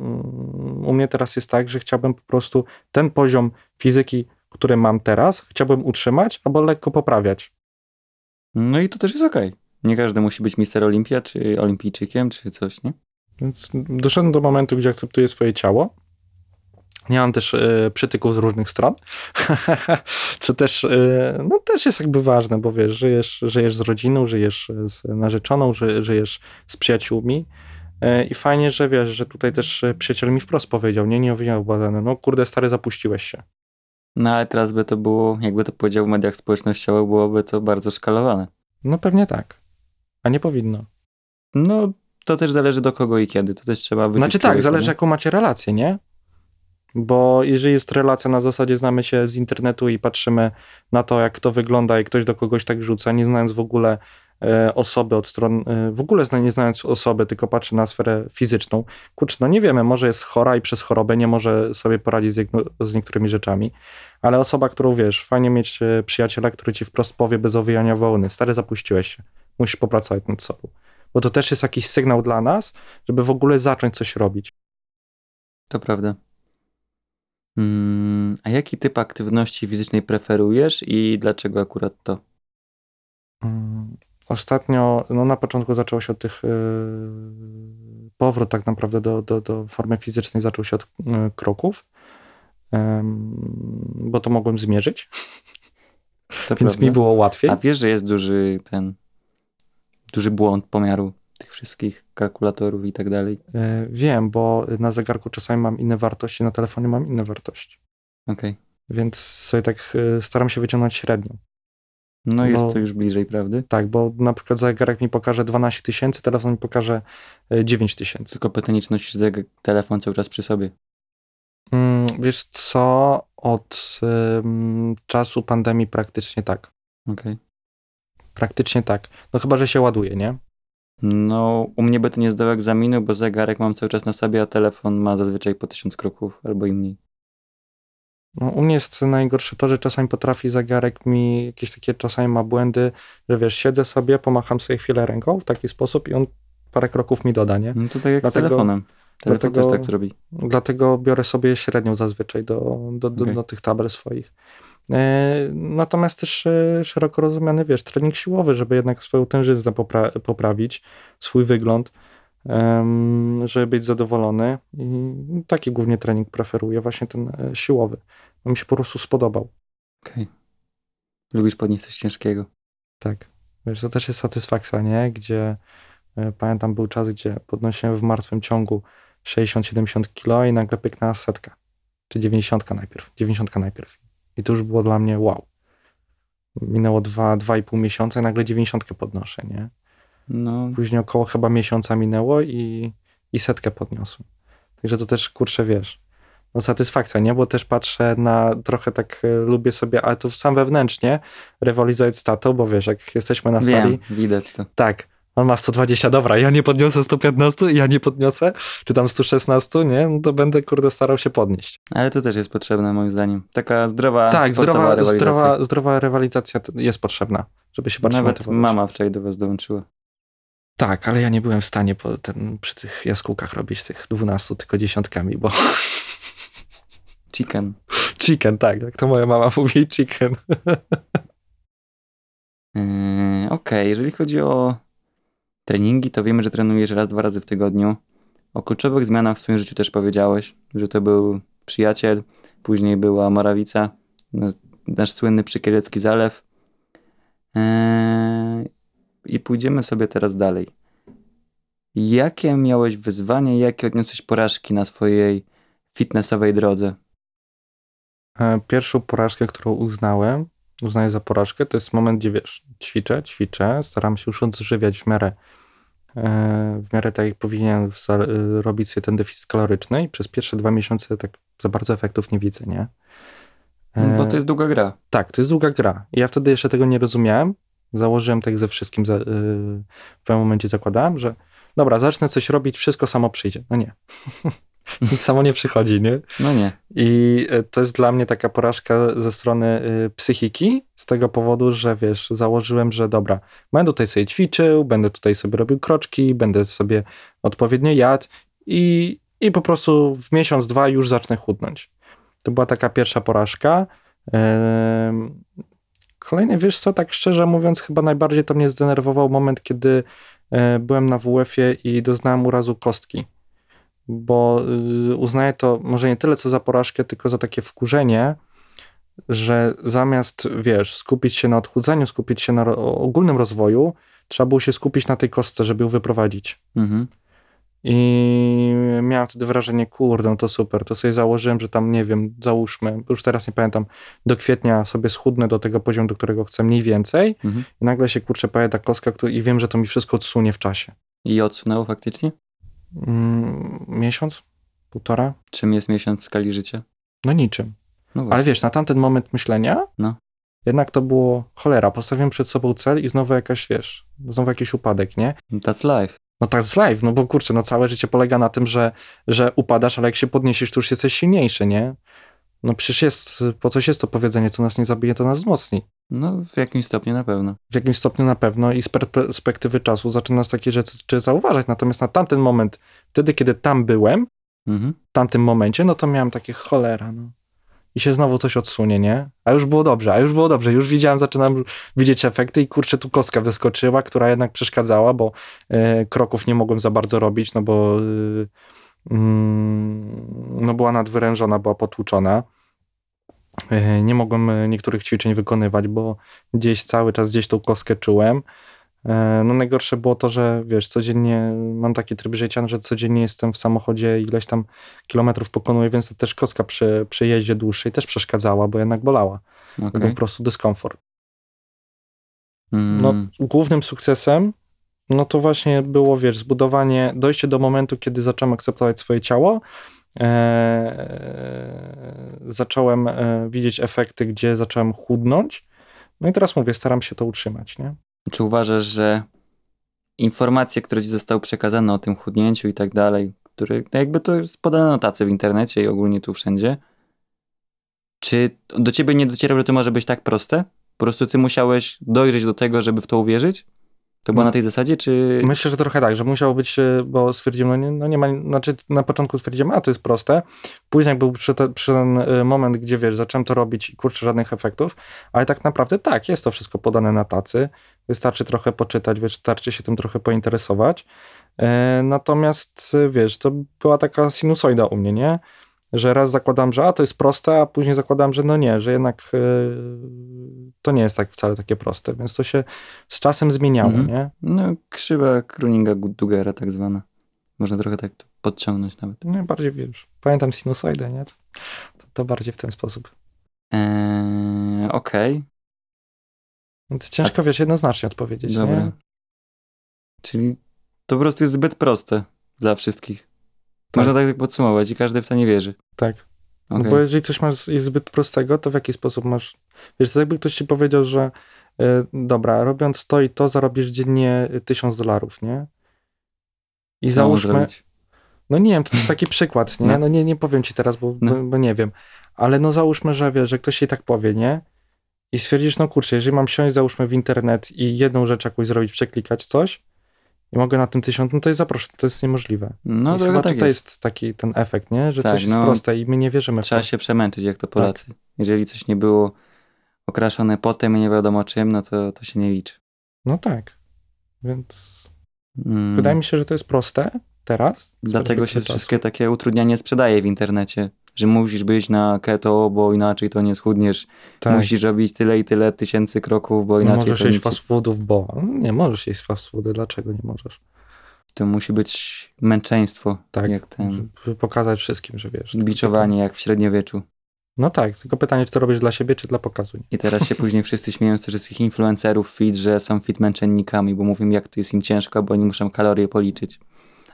u mnie teraz jest tak, że chciałbym po prostu ten poziom fizyki, który mam teraz, chciałbym utrzymać albo lekko poprawiać. No i to też jest okej. Nie każdy musi być mister Olimpia, czy olimpijczykiem, czy coś, nie? Więc doszedłem do momentu, gdzie akceptuję swoje ciało. Mam też e, przytyków z różnych stron, (laughs) co też, e, no, też jest jakby ważne, bo wiesz, żyjesz, żyjesz z rodziną, żyjesz z narzeczoną, ży, żyjesz z przyjaciółmi e, i fajnie, że wiesz, że tutaj też e, przyjaciel mi wprost powiedział, nie, nie owijał badane, no kurde stary, zapuściłeś się. No ale teraz by to było, jakby to powiedział w mediach społecznościowych, byłoby to bardzo szkalowane. No pewnie tak, a nie powinno. No, to też zależy do kogo i kiedy. To też trzeba wyczuć Znaczy tak, człowieka, zależy nie? jaką macie relację, nie? Bo jeżeli jest relacja na zasadzie znamy się z internetu i patrzymy na to, jak to wygląda i ktoś do kogoś tak rzuca, nie znając w ogóle e, osoby od stron, e, w ogóle nie znając osoby, tylko patrzy na sferę fizyczną. Kurczę, no nie wiemy, może jest chora i przez chorobę nie może sobie poradzić z niektórymi rzeczami, ale osoba, którą wiesz, fajnie mieć e, przyjaciela, który ci wprost powie bez owijania wołny, stary zapuściłeś się, musisz popracować nad sobą. Bo to też jest jakiś sygnał dla nas, żeby w ogóle zacząć coś robić. To prawda. Mm, a jaki typ aktywności fizycznej preferujesz i dlaczego akurat to? Mm, Ostatnio, no na początku zaczęło się od tych, yy, powrót tak naprawdę do, do, do formy fizycznej zaczął się od yy, kroków, Em, bo to mogłem zmierzyć. To więc prawda. mi było łatwiej. A wiesz, że jest duży ten, duży błąd pomiaru tych wszystkich kalkulatorów i tak dalej. E, Wiem, bo na zegarku czasami mam inne wartości, na telefonie mam inne wartości. Okej. Więc sobie tak e, staram się wyciągnąć średnią. No jest No. to już bliżej prawdy. Tak, bo na przykład zegarek mi pokaże 12 tysięcy, telefon mi pokaże e, 9 tysięcy. Tylko pytanie, czy nosisz zeg- telefon cały czas przy sobie. Mm, Wiesz co, od ym, czasu pandemii praktycznie tak. Okej. Praktycznie tak. No chyba, że się ładuje, nie? No, u mnie by to nie zdał egzaminu, bo zegarek mam cały czas na sobie, a telefon ma zazwyczaj po tysiąc kroków albo i mniej. No, u mnie jest najgorsze to, że czasami potrafi zegarek mi, jakieś takie czasami ma błędy, że wiesz, siedzę sobie, pomacham sobie chwilę ręką w taki sposób i on parę kroków mi doda, nie? No to tak jak Dlatego- z telefonem. Telefon dlatego- też tak zrobi. Dlatego biorę sobie średnią zazwyczaj do, do, do, Okej. do tych tabel swoich. E, Natomiast też e, szeroko rozumiany, wiesz, trening siłowy, żeby jednak swoją tężyznę popra- poprawić, swój wygląd, żeby być zadowolony. I taki głównie trening preferuję, właśnie ten e, siłowy. On mi się po prostu spodobał. Okej. Lubisz podnieść coś ciężkiego. Tak. Wiesz, to też jest satysfakcja, nie? Gdzie pamiętam był czas, gdzie podnosiłem w martwym ciągu 60-70 kilo i nagle pyknęła setka. Czy 90 najpierw. 90 najpierw. I to już było dla mnie wow. Minęło 2-2,5 miesiąca i nagle 90 podnoszę, nie? No, Później około chyba miesiąca minęło i, i setkę podniosłem. Także to też, kurczę, wiesz, no satysfakcja, nie? Bo też patrzę na, trochę tak e, lubię sobie, ale to sam wewnętrznie rywalizować z tatą, bo wiesz, jak jesteśmy na sali, wiem, widać to. tak, on ma 120, dobra, ja nie podniosę 115, ja nie podniosę, czy tam 116, nie? No to będę, kurde, starał się podnieść. Ale to też jest potrzebne moim zdaniem. Taka zdrowa, tak, zdrowa, rywalizacja. zdrowa, zdrowa rywalizacja jest potrzebna, żeby się bardziej Nawet mama wczoraj do was dołączyła. Tak, ale ja nie byłem w stanie po ten, przy tych jaskółkach robić tych 12, tylko dziesiątkami, bo (laughs) Chicken. chicken, tak, jak to moja mama mówi, chicken. (laughs) Yy, Okej, jeżeli chodzi o treningi, to wiemy, że trenujesz raz, dwa razy w tygodniu. O kluczowych zmianach w swoim życiu też powiedziałeś, że to był przyjaciel, później była Morawica, no, nasz słynny Przykielecki Zalew. Yy, I pójdziemy sobie teraz dalej. Jakie miałeś wyzwania, jakie odniosłeś porażki na swojej fitnessowej drodze? E, Pierwszą porażkę, którą uznałem, uznaję za porażkę, to jest moment, gdzie wiesz, ćwiczę, ćwiczę, staram się już odżywiać w miarę, w miarę tak jak powinienem za- e, robić sobie ten deficyt kaloryczny i przez pierwsze dwa miesiące tak za bardzo efektów nie widzę, nie? E, Bo to jest długa gra. Tak, to jest długa gra. Ja wtedy jeszcze tego nie rozumiałem. Założyłem tak ze wszystkim, za, w pewnym momencie zakładałem, że dobra, zacznę coś robić, wszystko samo przyjdzie. No nie. (laughs) Nic (laughs) samo nie przychodzi, nie? No nie. I y, to jest dla mnie taka porażka ze strony y, psychiki, z tego powodu, że wiesz, założyłem, że dobra, będę tutaj sobie ćwiczył, będę tutaj sobie robił kroczki, będę sobie odpowiednio jadł i, i po prostu w miesiąc, dwa już zacznę chudnąć. To była taka pierwsza porażka. Kolejny, wiesz co, tak szczerze mówiąc, chyba najbardziej to mnie zdenerwował moment, kiedy e, byłem na WF-ie i doznałem urazu kostki bo y, uznaję to może nie tyle co za porażkę, tylko za takie wkurzenie, że zamiast, wiesz, skupić się na odchudzaniu, skupić się na ogólnym rozwoju, trzeba było się skupić na tej kostce, żeby ją wyprowadzić. Mhm. I miałem wtedy wrażenie, kurde, no to super, to sobie założyłem, że tam, nie wiem, załóżmy, już teraz nie pamiętam, do kwietnia sobie schudnę do tego poziomu, do którego chcę mniej więcej Mhm. i nagle się, kurczę, pojawia ta kostka który, i wiem, że to mi wszystko odsunie w czasie. I odsunęło faktycznie? Mm, miesiąc? Półtora? Czym jest miesiąc w skali życia? No niczym. No. Ale wiesz, na tamten moment myślenia, No. jednak to było cholera. Postawiłem przed sobą cel i znowu jakaś, wiesz, znowu jakiś upadek, nie? That's life. No tak z live, no bo kurczę, no całe życie polega na tym, że, że upadasz, ale jak się podniesiesz, to już jesteś silniejszy, nie? No przecież jest, po coś jest to powiedzenie, co nas nie zabije, to nas wzmocni. No, w jakimś stopniu na pewno. W jakimś stopniu na pewno i z perspektywy czasu zaczynasz takie rzeczy zauważać. Natomiast na tamten moment, wtedy, kiedy tam byłem, Mhm. w tamtym momencie, no to miałem takie cholera, no. I się znowu coś odsunie, nie? A już było dobrze, a już było dobrze. Już widziałem, zaczynam widzieć efekty i kurczę, tu kostka wyskoczyła, która jednak przeszkadzała, bo e, kroków nie mogłem za bardzo robić, no bo e, mm, no była nadwyrężona, była potłuczona. E, nie mogłem e, niektórych ćwiczeń wykonywać, bo gdzieś cały czas gdzieś tą kostkę czułem. E, No najgorsze było to, że wiesz, codziennie mam taki tryb życia, że codziennie jestem w samochodzie ileś tam kilometrów pokonuję, więc to też kostka przy, przy jeździe dłuższej też przeszkadzała, bo jednak bolała. Okej. Był po prostu dyskomfort. Mm, No, głównym sukcesem, no to właśnie było, wiesz, zbudowanie, dojście do momentu, kiedy zacząłem akceptować swoje ciało. E, zacząłem e, widzieć efekty, gdzie zacząłem chudnąć. No i teraz mówię, staram się to utrzymać, nie? Czy uważasz, że informacje, które ci zostały przekazane o tym chudnięciu i tak dalej, które no jakby to jest podane na tacy w internecie i ogólnie tu wszędzie, czy do ciebie nie dociera, że to może być tak proste? Po prostu ty musiałeś dojrzeć do tego, żeby w to uwierzyć? To było na tej zasadzie, czy... Myślę, że trochę tak, że musiało być, e, bo stwierdziłem, no nie, no nie ma, znaczy na początku stwierdziłem, a to jest proste. Później był przy, te, przy ten e, moment, gdzie wiesz, zacząłem to robić i kurczę, żadnych efektów, ale tak naprawdę tak, jest to wszystko podane na tacy. Wystarczy trochę poczytać, wystarczy się tym trochę pointeresować. E, natomiast wiesz, to była taka sinusoida u mnie, nie? Że raz zakładam, że a to jest proste, a później zakładam, że no nie, że jednak e, to nie jest tak wcale takie proste, więc to się z czasem zmieniało, Mhm. nie? No, krzywa Kruninga Dugera tak zwana. Można trochę tak to podciągnąć nawet. No bardziej wiesz. Pamiętam sinusoidę, nie? To, to bardziej w ten sposób. Eee, Okej, Więc ciężko, wiesz, jednoznacznie odpowiedzieć, dobra. nie? Czyli to po prostu jest zbyt proste dla wszystkich. Tak. Można tak podsumować i każdy w to nie wierzy. Tak. Okej. No bo jeżeli coś masz, jest zbyt prostego, to w jaki sposób masz... Wiesz, to jakby ktoś ci powiedział, że e, dobra, robiąc to i to zarobisz dziennie tysiąc dolarów, nie? I Co załóżmy... No nie wiem, to jest (laughs) taki przykład, nie? No. No nie, nie powiem ci teraz, bo, No. bo, bo nie wiem. Ale no załóżmy, że wiesz, że ktoś się tak powie, nie? I stwierdzisz, no kurczę, jeżeli mam siąść, załóżmy w internet i jedną rzecz jakąś zrobić, przeklikać coś i mogę na tym tysiąc, no to jest zaproszę, to jest niemożliwe. No I chyba tak tutaj jest. jest. taki ten efekt, nie? Że Tak, coś jest no. proste i my nie wierzymy w Trzeba to. się przemęczyć jak to Tak. Polacy. Jeżeli coś nie było okraszone potem i nie wiadomo czym, no to, to się nie liczy. No tak. Więc Mm. wydaje mi się, że to jest proste teraz. Dlatego się czasu. wszystkie takie utrudnianie sprzedaje w internecie. Że musisz być na keto, bo inaczej to nie schudniesz. tak. Musisz robić tyle i tyle tysięcy kroków, bo nie inaczej możesz to, jeść nic, fast foodów, bo No nie możesz jeść fast foody. Dlaczego nie możesz? to musi być męczeństwo. Tak. Jak ten Żeby pokazać wszystkim, że wiesz. biczowanie, jak w średniowieczu. No tak, tylko pytanie, czy to robisz dla siebie, czy dla pokazu. nie? I teraz się później wszyscy śmieją z wszystkich influencerów fit, że są fit męczennikami, bo mówią jak to jest im ciężko, bo oni muszą kalorie policzyć.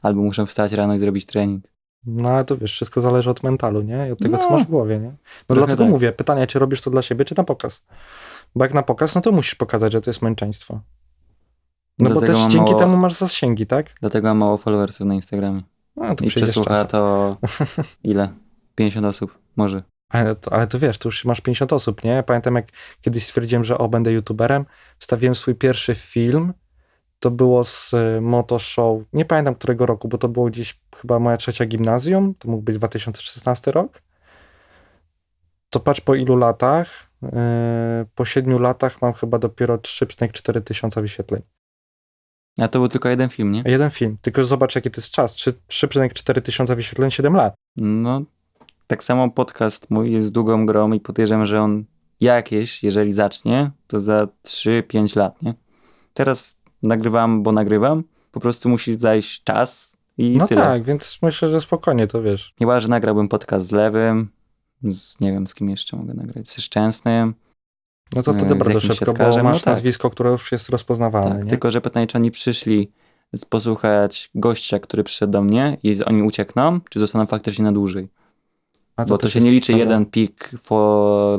Albo muszą wstać rano i zrobić trening. No ale to wiesz, wszystko zależy od mentalu, nie? I od tego, co No. masz w głowie, nie? No Trochę dlatego tak. mówię, pytanie, czy robisz to dla siebie, czy na pokaz? Bo jak na pokaz, no to musisz pokazać, że to jest męczeństwo. No bo Dlatego też mam dzięki mało- temu masz zasięgi, tak? Dlatego mam mało followersów na Instagramie. No to I przesłucha czasem. to (laughs) ile? 50 osób? Może. Ale to, ale to wiesz, to już masz 50 osób, nie? Pamiętam, jak kiedyś stwierdziłem, że o, będę youtuberem, wstawiłem swój pierwszy film, to było z y, Moto Show, nie pamiętam którego roku, bo to było gdzieś chyba moja trzecia gimnazjum, to mógł być 2016 rok. To patrz po ilu latach, y, po 7 latach mam chyba dopiero 3,4 tysiąca wyświetleń. A to był tylko jeden film, nie? Jeden film, tylko zobacz jaki to jest czas, Trzy- 3,4 tysiąca wyświetleń, 7 lat. No, tak samo podcast mój jest długą grą i podejrzewam, że on jakieś, jeżeli zacznie, to za 3-5 lat, nie? Teraz nagrywam, bo nagrywam. Po prostu musi zajść czas i No tyle. tak, więc myślę, że spokojnie to wiesz. Chyba, że nagrałbym podcast z Lewym, z, nie wiem, z kim jeszcze mogę nagrać, ze Szczęsnym. No to E, wtedy z bardzo szybko, bo siatkarzem, no masz tak. nazwisko, które już jest rozpoznawalne, Tak, tylko, że pytanie, czy oni przyszli posłuchać gościa, który przyszedł do mnie i oni uciekną, czy zostaną faktycznie na dłużej. A Bo to się nie liczy jeden pik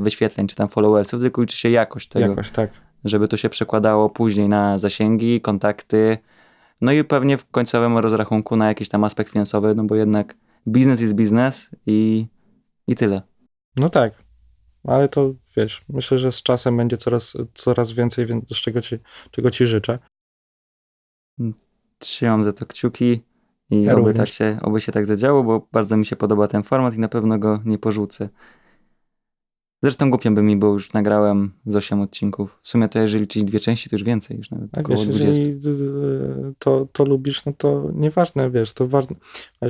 wyświetleń, czy tam followersów, tylko liczy się jakość tego, Jakoś, tak. Żeby to się przekładało później na zasięgi, kontakty, no i pewnie w końcowym rozrachunku na jakiś tam aspekt finansowy, no bo jednak biznes jest biznes i, i tyle. No tak. Ale to wiesz, myślę, że z czasem będzie coraz, coraz więcej, więc z czego ci, czego ci życzę. Trzymam za to kciuki i Ja oby, również. tak się, oby się tak zadziało, bo bardzo mi się podoba ten format i na pewno go nie porzucę. Zresztą głupio by mi było, już nagrałem z 8 odcinków. W sumie to jeżeli liczyć dwie części, to już więcej, już nawet A około wiesz, 20. jeżeli to, to lubisz, no to nieważne, wiesz, to ważne,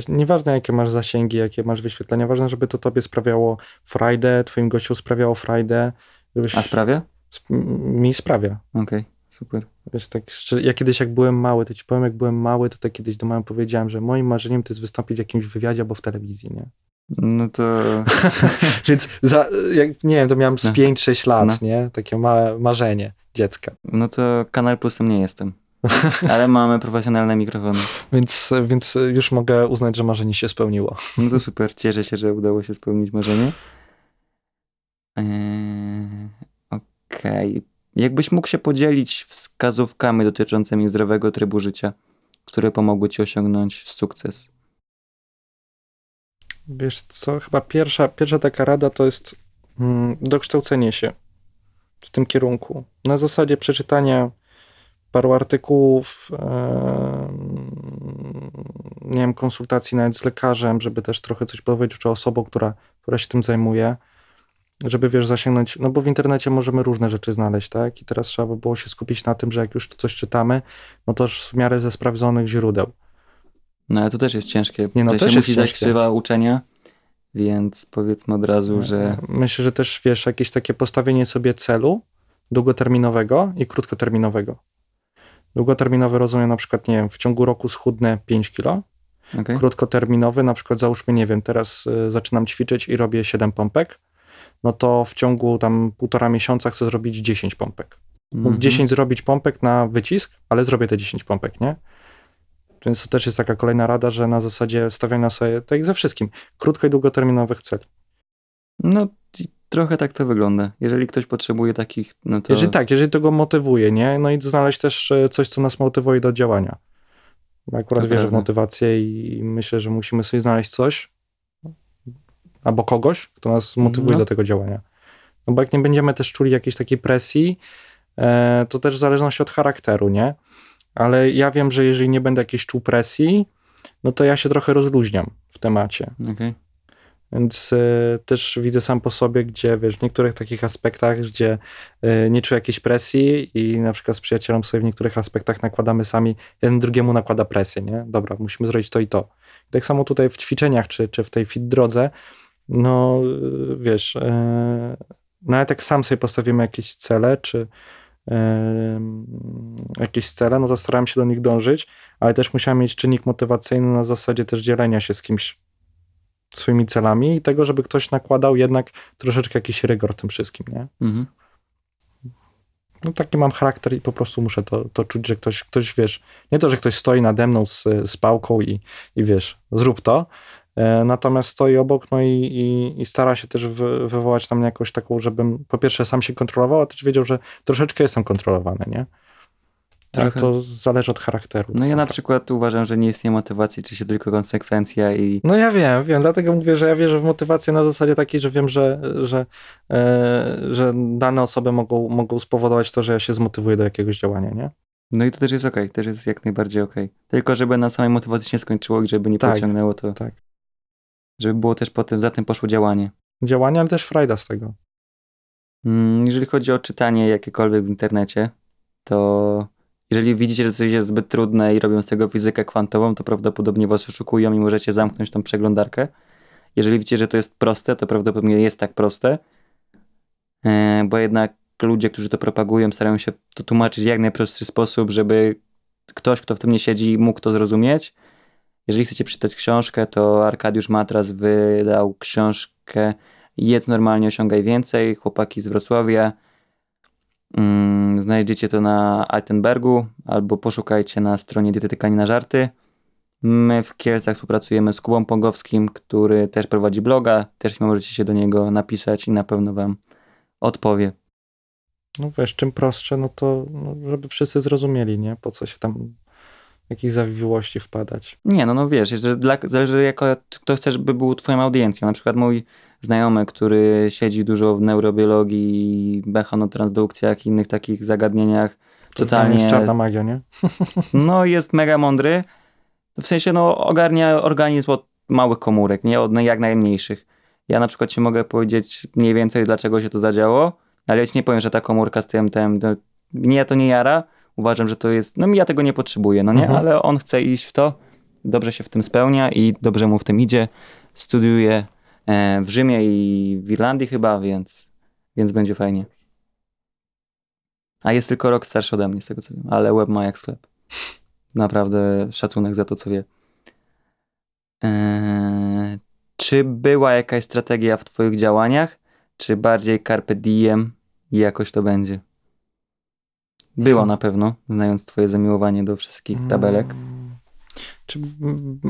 nieważne jakie masz zasięgi, jakie masz wyświetlenia, ważne, żeby to tobie sprawiało frajdę, twoim gościom sprawiało frajdę, żebyś... A sprawia? sp- mi sprawia. Okej, super. Wiesz, tak, ja kiedyś jak byłem mały, to ci powiem, jak byłem mały, to tak kiedyś do mamy powiedziałem, że moim marzeniem to jest wystąpić w jakimś wywiadzie albo w telewizji, nie? No to (laughs) Więc za, jak, nie wiem, to miałem z No. 5-6 lat, No. nie? Takie małe marzenie dziecka. No to Kanal Plusem nie jestem. Ale mamy profesjonalne mikrofony. (laughs) Więc, więc już mogę uznać, że marzenie się spełniło. No to super, cieszę się, że udało się spełnić marzenie. Eee, Okej. Jakbyś mógł się podzielić wskazówkami dotyczącymi zdrowego trybu życia, które pomogły ci osiągnąć sukces. Wiesz co, chyba pierwsza, pierwsza taka rada to jest mm, dokształcenie się w tym kierunku. Na zasadzie przeczytania paru artykułów, nie wiem, konsultacji nawet z lekarzem, żeby też trochę coś powiedzieć czy osobą, która, która się tym zajmuje, żeby wiesz, zasięgnąć, no bo w internecie możemy różne rzeczy znaleźć, tak? I teraz trzeba by było się skupić na tym, że jak już coś czytamy, no to w miarę ze sprawdzonych źródeł. No ale to też jest ciężkie. Nie, no to też się jest musi dać krzywa uczenia, więc powiedzmy od razu, że Myślę, że też wiesz, jakieś takie postawienie sobie celu długoterminowego i krótkoterminowego. Długoterminowy rozumiem na przykład, nie wiem, w ciągu roku schudnę 5 kilo. okej. Krótkoterminowy, na przykład załóżmy, nie wiem, teraz y, zaczynam ćwiczyć i robię 7 pompek, no to w ciągu tam półtora miesiąca chcę zrobić 10 pompek. Mógł Mhm. 10 zrobić pompek na wycisk, ale zrobię te 10 pompek, nie? Więc to też jest taka kolejna rada, że na zasadzie stawiania sobie, tak jak ze wszystkim, krótko i długoterminowych celi. No trochę tak to wygląda. Jeżeli ktoś potrzebuje takich, no to... Jeżeli tak, jeżeli to go motywuje, nie? No i znaleźć też e, coś, co nas motywuje do działania. Bo akurat To wierzę w motywację i myślę, że musimy sobie znaleźć coś albo kogoś, kto nas motywuje No. do tego działania. No bo jak nie będziemy też czuli jakiejś takiej presji, e, to też w zależności od charakteru, nie? Ale ja wiem, że jeżeli nie będę jakiejś czuł presji, no to ja się trochę rozluźniam w temacie. Okej. Więc y, też widzę sam po sobie, gdzie wiesz, w niektórych takich aspektach, gdzie y, nie czuję jakiejś presji i na przykład z przyjacielem sobie w niektórych aspektach nakładamy sami, jeden drugiemu nakłada presję, nie? Dobra, musimy zrobić to i to. I tak samo tutaj w ćwiczeniach, czy, czy w tej fit drodze, no y, wiesz, y, nawet jak sam sobie postawimy jakieś cele, czy jakieś cele, no to starałem się do nich dążyć, ale też musiałem mieć czynnik motywacyjny na zasadzie też dzielenia się z kimś swoimi celami i tego, żeby ktoś nakładał jednak troszeczkę jakiś rygor tym wszystkim, nie? Mhm. No taki mam charakter i po prostu muszę to, to czuć, że ktoś, ktoś, wiesz, nie to, że ktoś stoi nade mną z, z pałką i, i wiesz, zrób to, natomiast stoi obok, no i, i, i stara się też wy, wywołać tam jakąś taką, żebym po pierwsze sam się kontrolował, a też wiedział, że troszeczkę jestem kontrolowany, nie? Trochę. to zależy od charakteru. No ja na tak przykład uważam, że nie istnieje motywacji, czy się tylko konsekwencja i No ja wiem, wiem, dlatego mówię, że ja wierzę w motywację na zasadzie takiej, że wiem, że, że, e, że dane osoby mogą, mogą spowodować to, że ja się zmotywuję do jakiegoś działania, nie? no i to też jest okej, też jest jak najbardziej okej. Tylko żeby na samej motywacji się skończyło i żeby nie Tak, podciągnęło to, tak. Żeby było też potem, za tym poszło działanie. Działanie, ale też frajda z tego. Mm, Jeżeli chodzi o czytanie jakiekolwiek w internecie, to jeżeli widzicie, że coś jest zbyt trudne i robią z tego fizykę kwantową, to prawdopodobnie was oszukują i możecie zamknąć tą przeglądarkę. Jeżeli widzicie, że to jest proste, to prawdopodobnie jest tak proste, E, bo jednak ludzie, którzy to propagują, starają się to tłumaczyć w jak najprostszy sposób, żeby ktoś, kto w tym nie siedzi, mógł to zrozumieć. Jeżeli chcecie przeczytać książkę, to Arkadiusz Matras wydał książkę Jedz normalnie, osiągaj więcej. Chłopaki z Wrocławia. Mm, znajdziecie to na Altenbergu albo poszukajcie na stronie Dietetyka na żarty. My w Kielcach współpracujemy z Kubą Pongowskim, który też prowadzi bloga. Też możecie się do niego napisać i na pewno wam odpowie. No wiesz, czym prostsze, no to no, żeby wszyscy zrozumieli, nie? Po co się tam w jakieś zawiłości wpadać. Nie, no, no wiesz, że dla, zależy jako kto chcesz, żeby był twoją audiencją. Na przykład mój znajomy, który siedzi dużo w neurobiologii, mechanotransdukcjach i innych takich zagadnieniach, To totalnie, jest czarna magia, nie? (laughs) no jest mega mądry. W sensie, no ogarnia organizm od małych komórek, nie od jak najmniejszych. Ja na przykład ci mogę powiedzieć mniej więcej, dlaczego się to zadziało, ale ja ci nie powiem, że ta komórka z tym, tym, to, mnie to nie jara, uważam, że to jest, no ja tego nie potrzebuję, no nie, Mhm. ale on chce iść w to, dobrze się w tym spełnia i dobrze mu w tym idzie, studiuje e, w Rzymie i w Irlandii chyba, więc, więc będzie fajnie. A jest tylko rok starszy ode mnie, z tego co wiem, ale web ma jak sklep. Naprawdę szacunek za to, co wie. Eee, czy była jakaś strategia w twoich działaniach, czy bardziej carpe diem i jakoś to będzie? Hmm. na pewno, znając twoje zamiłowanie do wszystkich tabelek. Mm. Czy b- b-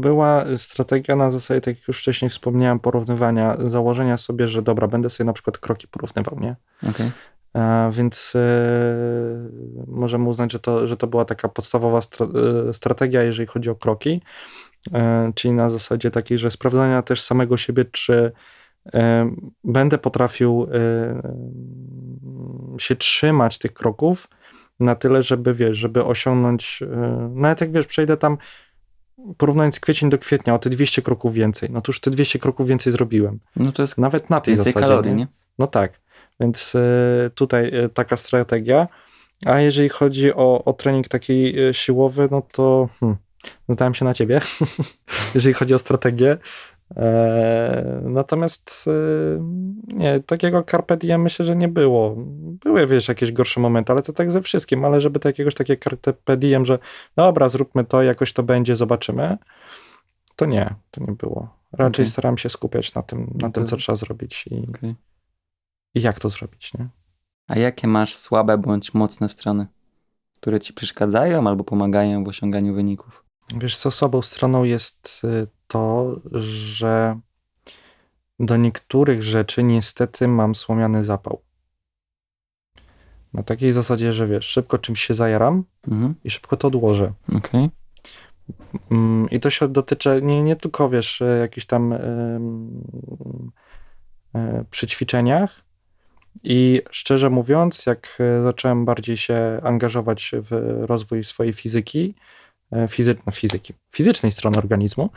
była strategia na zasadzie, tak jak już wcześniej wspomniałem, porównywania, założenia sobie, że dobra, będę sobie na przykład kroki porównywał, nie? Okej. E, więc e, możemy uznać, że to, że to była taka podstawowa stra e, strategia, jeżeli chodzi o kroki, czyli na zasadzie takiej, że sprawdzania też samego siebie, czy będę potrafił się trzymać tych kroków na tyle, żeby wiesz, żeby osiągnąć, e, nawet jak wiesz, przejdę tam porównując kwiecień do kwietnia o te 200 kroków więcej, no to już te 200 kroków więcej zrobiłem. No to jest Nawet na tej więcej zasadzie. kalorii, nie? No tak, więc e, tutaj e, taka strategia. A jeżeli chodzi o, o trening taki siłowy, no to hmm, zdałem się na ciebie, (laughs) jeżeli chodzi o strategię. E, natomiast e, nie, takiego carpe diem myślę, że nie było. Były, wiesz, jakieś gorsze momenty, ale to tak ze wszystkim, ale żeby to jakiegoś takiego carpe diem, że dobra, zróbmy to, jakoś to będzie, zobaczymy, to nie, to nie było. Raczej Okej. starałem się skupiać na tym, na tym co trzeba zrobić i, Okej. i jak to zrobić, nie? A jakie masz słabe bądź mocne strony, które ci przeszkadzają albo pomagają w osiąganiu wyników? Wiesz, co słabą stroną jest y, to, że do niektórych rzeczy niestety mam słomiany zapał. Na takiej zasadzie, że wiesz, szybko czymś się zajaram Mhm. i szybko to odłożę. Okej. Mm, I to się dotyczy nie, nie tylko, wiesz, e, jakichś tam em, e, przy ćwiczeniach. I szczerze mówiąc, jak e, zacząłem bardziej się angażować w rozwój swojej fizyki, fizy, no fizyki, fizycznej strony organizmu,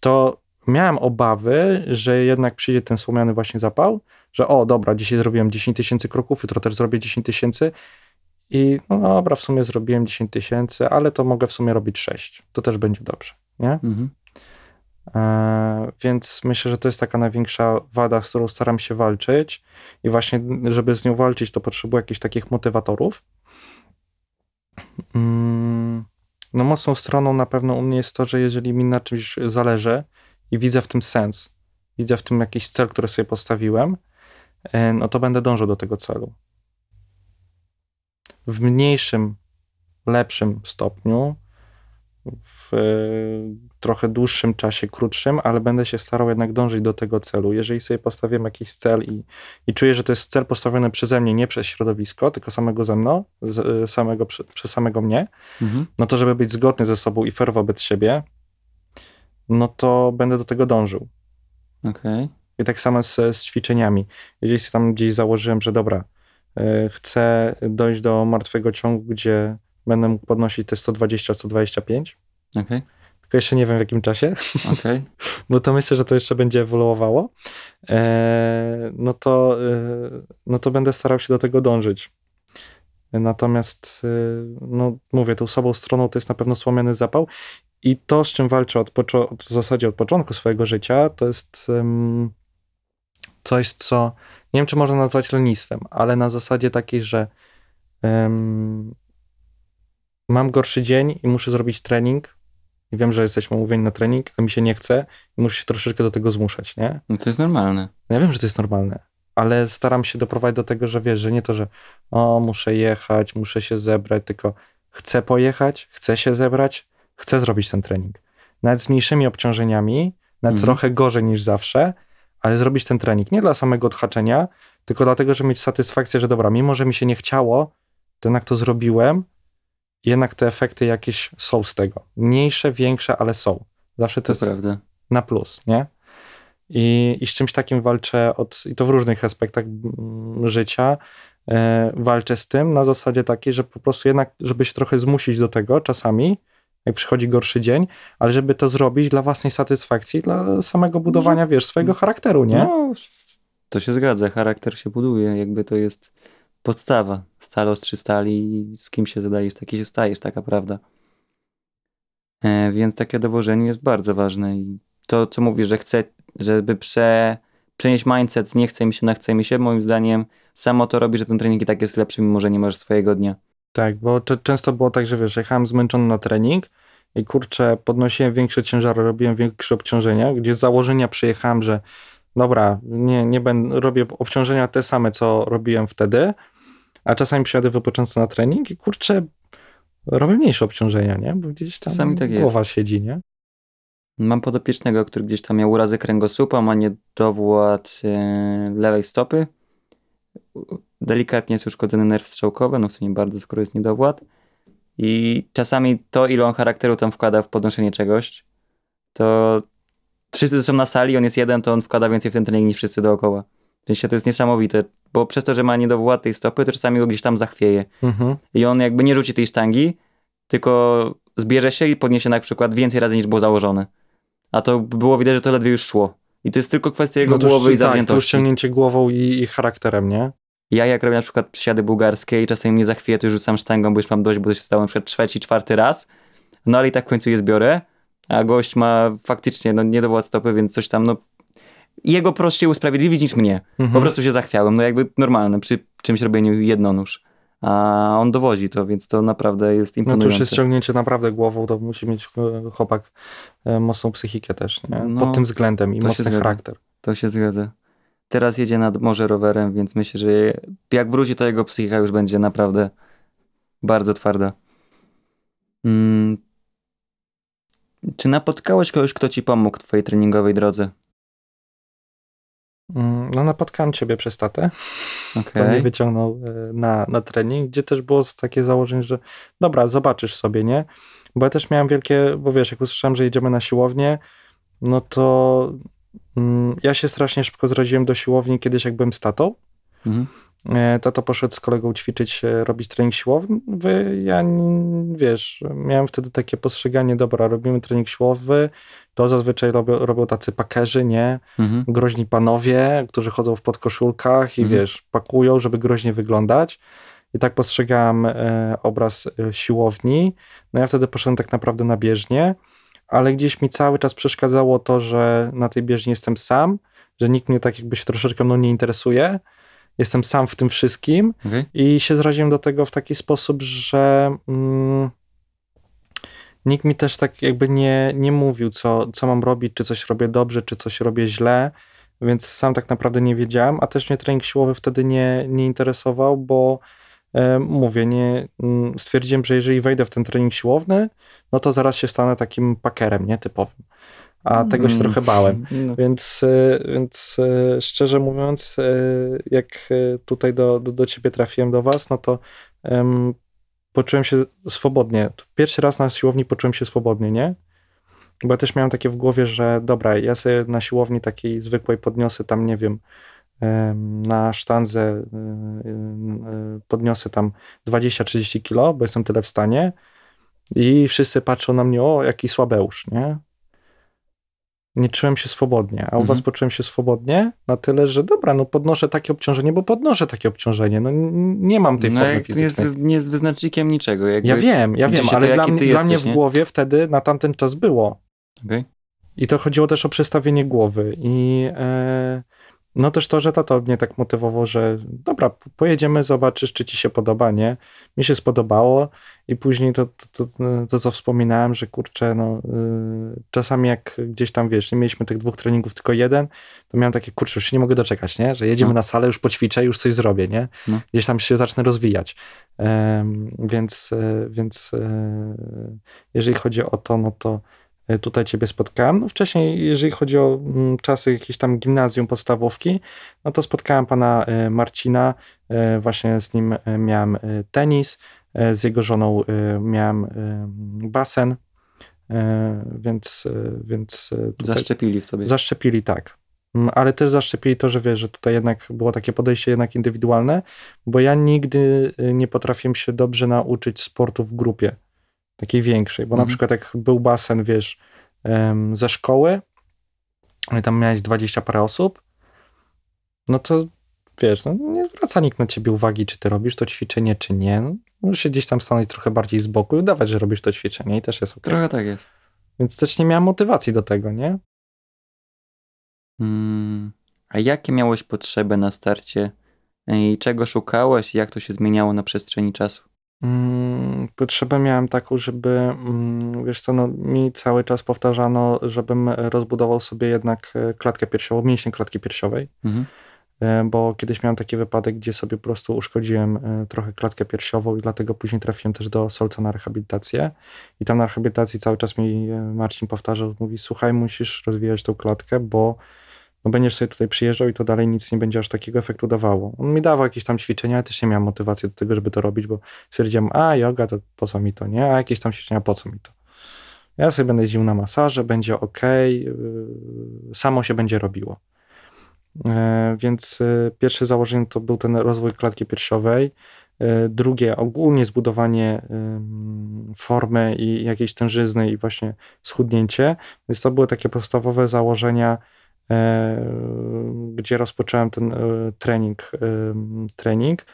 to miałem obawy, że jednak przyjdzie ten słomiany właśnie zapał, że o, dobra, dzisiaj zrobiłem 10 tysięcy kroków, jutro też zrobię 10 tysięcy i no dobra, w sumie zrobiłem 10 tysięcy, ale to mogę w sumie robić 6. To też będzie dobrze, nie? Mhm. E, więc myślę, że to jest taka największa wada, z którą staram się walczyć i właśnie, żeby z nią walczyć, to potrzebuję jakichś takich motywatorów. Mm, No mocną stroną na pewno u mnie jest to, że jeżeli mi na czymś zależy i widzę w tym sens, widzę w tym jakiś cel, który sobie postawiłem, e, no to będę dążył do tego celu. W mniejszym, lepszym stopniu, w e, trochę dłuższym czasie, krótszym, ale będę się starał jednak dążyć do tego celu. Jeżeli sobie postawiam jakiś cel i, i czuję, że to jest cel postawiony przeze mnie, nie przez środowisko, tylko samego ze mną, z, e, samego, prze- przez samego mnie, Mhm. no to żeby być zgodny ze sobą i fair wobec siebie, no to będę do tego dążył. Okej. I tak samo z, z ćwiczeniami. Jeżeli sobie tam gdzieś założyłem, że dobra, y, chcę dojść do martwego ciągu, gdzie będę mógł podnosić te 120-125, Okej. tylko jeszcze nie wiem w jakim czasie, Okej. (laughs) bo to myślę, że to jeszcze będzie ewoluowało, e, no, to, e, no to będę starał się do tego dążyć. Natomiast, e, no mówię, tą słabą stroną to jest na pewno słomiany zapał i to, z czym walczę od, poczo- w zasadzie od początku swojego życia, to jest em, coś, co nie wiem, czy można nazwać lenistwem, ale na zasadzie takiej, że em, mam gorszy dzień i muszę zrobić trening i wiem, że jesteśmy umówieni na trening, a mi się nie chce i muszę się troszeczkę do tego zmuszać, nie? No to jest normalne. Ja wiem, że to jest normalne, ale staram się doprowadzić do tego, że wiesz, że nie to, że o, muszę jechać, muszę się zebrać, tylko chcę pojechać, chcę się zebrać, chcę zrobić ten trening. Nawet z mniejszymi obciążeniami, nawet Mhm. trochę gorzej niż zawsze, ale zrobić ten trening. Nie dla samego odhaczenia, tylko dlatego, żeby mieć satysfakcję, że dobra, mimo że mi się nie chciało, to jednak to zrobiłem, jednak te efekty jakieś są z tego. Mniejsze, większe, ale są. Zawsze to, To jest prawda. na plus, nie? I, I z czymś takim walczę od, i to w różnych aspektach mm, życia, e, walczę z tym na zasadzie takiej, że po prostu jednak, żeby się trochę zmusić do tego czasami, jak przychodzi gorszy dzień, ale żeby to zrobić dla własnej satysfakcji, dla samego budowania, wiesz, swojego charakteru, nie? No, to się zgadza. Charakter się buduje. Jakby to jest podstawa. Stal ostrzy stali z kim się zadajesz, taki się stajesz, taka prawda. E, więc takie dowożenie jest bardzo ważne. I to, co mówisz, że chcę, żeby prze, przenieść mindset z nie chce mi się na chce mi się, moim zdaniem samo to robi, że ten trening i tak jest lepszy, mimo że nie masz swojego dnia. Tak, bo często było tak, że wiesz, jechałem zmęczony na trening i kurczę, podnosiłem większe ciężary, robiłem większe obciążenia, gdzie z założenia przyjechałem, że dobra, nie, nie będę, robię obciążenia te same, co robiłem wtedy, a czasami przyjadę wypoczący na trening i kurczę, robię mniejsze obciążenia, nie? Bo gdzieś tam Czasami tak jest. głowa siedzi, nie? Mam podopiecznego, który gdzieś tam miał urazy kręgosłupa, ma niedowład e, lewej stopy. Delikatnie jest uszkodzony nerw strzałkowy, no w sumie bardzo, skoro jest niedowład. I czasami to, ile on charakteru tam wkłada w podnoszenie czegoś, to wszyscy są na sali, on jest jeden, to on wkłada więcej w ten trening niż wszyscy dookoła. W sensie to jest niesamowite, bo przez to, że ma niedowład tej stopy, to czasami go gdzieś tam zachwieje. Mhm. I on jakby nie rzuci tej sztangi, tylko zbierze się i podniesie na przykład więcej razy niż było założone. A to było widać, że to ledwie już szło. I to jest tylko kwestia jego No to już- głowy i Tak, to już zawziętości. ciągnięcie głową i, i charakterem, nie? Ja jak robię na przykład przysiady bułgarskie i czasami mnie zachwieje, to już rzucam sztangą, bo już mam dość, bo to się stało na przykład trzeci, czwarty raz. No ale i tak w końcu je zbiorę, a gość ma faktycznie no, niedowład stopy, więc coś tam, no jego prościej usprawiedliwić niż mnie. Mhm. Po prostu się zachwiałem, no jakby normalne, przy czymś robieniu jednonóż. A on dowodzi to, więc to naprawdę jest No to imponujące. już jest ciągnięcie naprawdę głową, to musi mieć e, chłopak e, mocną psychikę też, nie? No, Pod tym względem i mocny charakter. To się zgadza. Teraz jedzie nad morze rowerem, więc myślę, że jak wróci, to jego psychika już będzie naprawdę bardzo twarda. Mm. Czy napotkałeś kogoś, kto ci pomógł w twojej treningowej drodze? Mm, No napotkałem ciebie przez tatę, okay. mnie wyciągnął e, na, na trening, gdzie też było takie założenie, że dobra, zobaczysz sobie, nie? Bo ja też miałem wielkie, bo wiesz, jak usłyszałem, że jedziemy na siłownię, no to mm, ja się strasznie szybko zraziłem do siłowni kiedyś, jak byłem z tatą. Mhm. E, Tato poszedł z kolegą ćwiczyć, e, robić trening siłowy. Ja, wiesz, miałem wtedy takie postrzeganie, dobra, robimy trening siłowy, to zazwyczaj robią, robią tacy pakerzy, nie? Mhm. Groźni panowie, którzy chodzą w podkoszulkach i Mhm. wiesz, pakują, żeby groźnie wyglądać. I tak postrzegałem e, obraz e, siłowni. No ja wtedy poszedłem tak naprawdę na bieżnię, ale gdzieś mi cały czas przeszkadzało to, że na tej bieżni jestem sam, że nikt mnie tak jakby się troszeczkę mną nie interesuje. Jestem sam w tym wszystkim Okej. i się zraziłem do tego w taki sposób, że mm, nikt mi też tak jakby nie, nie mówił, co, co mam robić, czy coś robię dobrze, czy coś robię źle, więc sam tak naprawdę nie wiedziałem, a też mnie trening siłowy wtedy nie, nie interesował, bo e, mówię, nie, mm, stwierdziłem, że jeżeli wejdę w ten trening siłowny, no to zaraz się stanę takim pakerem, nie, typowym. A tego się Mm. trochę bałem. No. Więc, e, więc e, szczerze mówiąc, e, jak tutaj do, do, do ciebie trafiłem, do was, no to em, poczułem się swobodnie. Pierwszy raz na siłowni poczułem się swobodnie, nie? Bo ja też miałem takie w głowie, że dobra, ja sobie na siłowni takiej zwykłej podniosę tam, nie wiem, em, na sztandze podniosę tam 20-30 kilo, bo jestem tyle w stanie i wszyscy patrzą na mnie, o, jaki słabeusz, nie? Nie czułem się swobodnie, a u Mhm. was poczułem się swobodnie na tyle, że dobra, no podnoszę takie obciążenie, bo podnoszę takie obciążenie, no nie mam tej No formy jak fizycznej. jest, nie jest wyznacznikiem niczego. Jakby, ja wiem, ja wiem, ale dla, jaki mnie- ty dla mnie jesteś, w nie? głowie wtedy na tamten czas było. Okej. I to chodziło też o przestawienie głowy i e, no też to, że tato mnie tak motywował, że dobra, pojedziemy, zobaczysz, czy ci się podoba, nie? Mi się spodobało i później to, to, to, to co wspominałem, że kurczę, no y, czasami jak gdzieś tam, wiesz, nie mieliśmy tych dwóch treningów, tylko jeden, to miałem takie, kurczę, już się nie mogę doczekać, nie? Że jedziemy No. na salę, już poćwiczę, już coś zrobię, nie? No. Gdzieś tam się zacznę rozwijać. Więc, e, więc e, jeżeli chodzi o to, no to tutaj ciebie spotkałem. No wcześniej, jeżeli chodzi o mm, czasy jakieś tam gimnazjum, podstawówki, no to spotkałem pana e, Marcina, e, właśnie z nim miałem tenis, z jego żoną miałem basen, więc, więc Zaszczepili w tobie. zaszczepili tak. Mm, Ale też zaszczepili to, że wiesz, że tutaj jednak było takie podejście jednak indywidualne, bo ja nigdy y, nie potrafiłem się dobrze nauczyć sportu w grupie. Takiej większej, bo Mhm. na przykład jak był basen, wiesz, ze szkoły, i tam miałeś 20 parę osób, no to wiesz, no nie zwraca nikt na ciebie uwagi, czy ty robisz to ćwiczenie, czy nie. No, możesz się gdzieś tam stanąć trochę bardziej z boku i udawać, że robisz to ćwiczenie i też jest ok. Trochę tak jest. Więc też nie miałem motywacji do tego, nie? Mm, a jakie miałeś potrzeby na starcie i czego szukałeś jak to się zmieniało na przestrzeni czasu? Mm, potrzebę miałem taką, żeby, mm, wiesz co, no, mi cały czas powtarzano, żebym rozbudował sobie jednak e, klatkę piersiową, mięśnie klatki piersiowej, Mhm. e, bo kiedyś miałem taki wypadek, gdzie sobie po prostu uszkodziłem e, trochę klatkę piersiową i dlatego później trafiłem też do Solca na rehabilitację i tam na rehabilitacji cały czas mi Marcin powtarzał, mówi, słuchaj, musisz rozwijać tą klatkę, bo no będziesz sobie tutaj przyjeżdżał i to dalej nic nie będzie aż takiego efektu dawało. On mi dawał jakieś tam ćwiczenia, ale też nie miałem motywacji do tego, żeby to robić, bo stwierdziłem, a yoga to po co mi to, nie? A jakieś tam ćwiczenia, po co mi to? Ja sobie będę jeździł na masaże, będzie ok, samo się będzie robiło. E, Więc e, pierwsze założenie to był ten rozwój klatki piersiowej. E, Drugie, ogólnie zbudowanie formy i jakiejś tężyzny i właśnie schudnięcie. Więc to były takie podstawowe założenia, gdzie rozpocząłem ten e, trening. em, trening.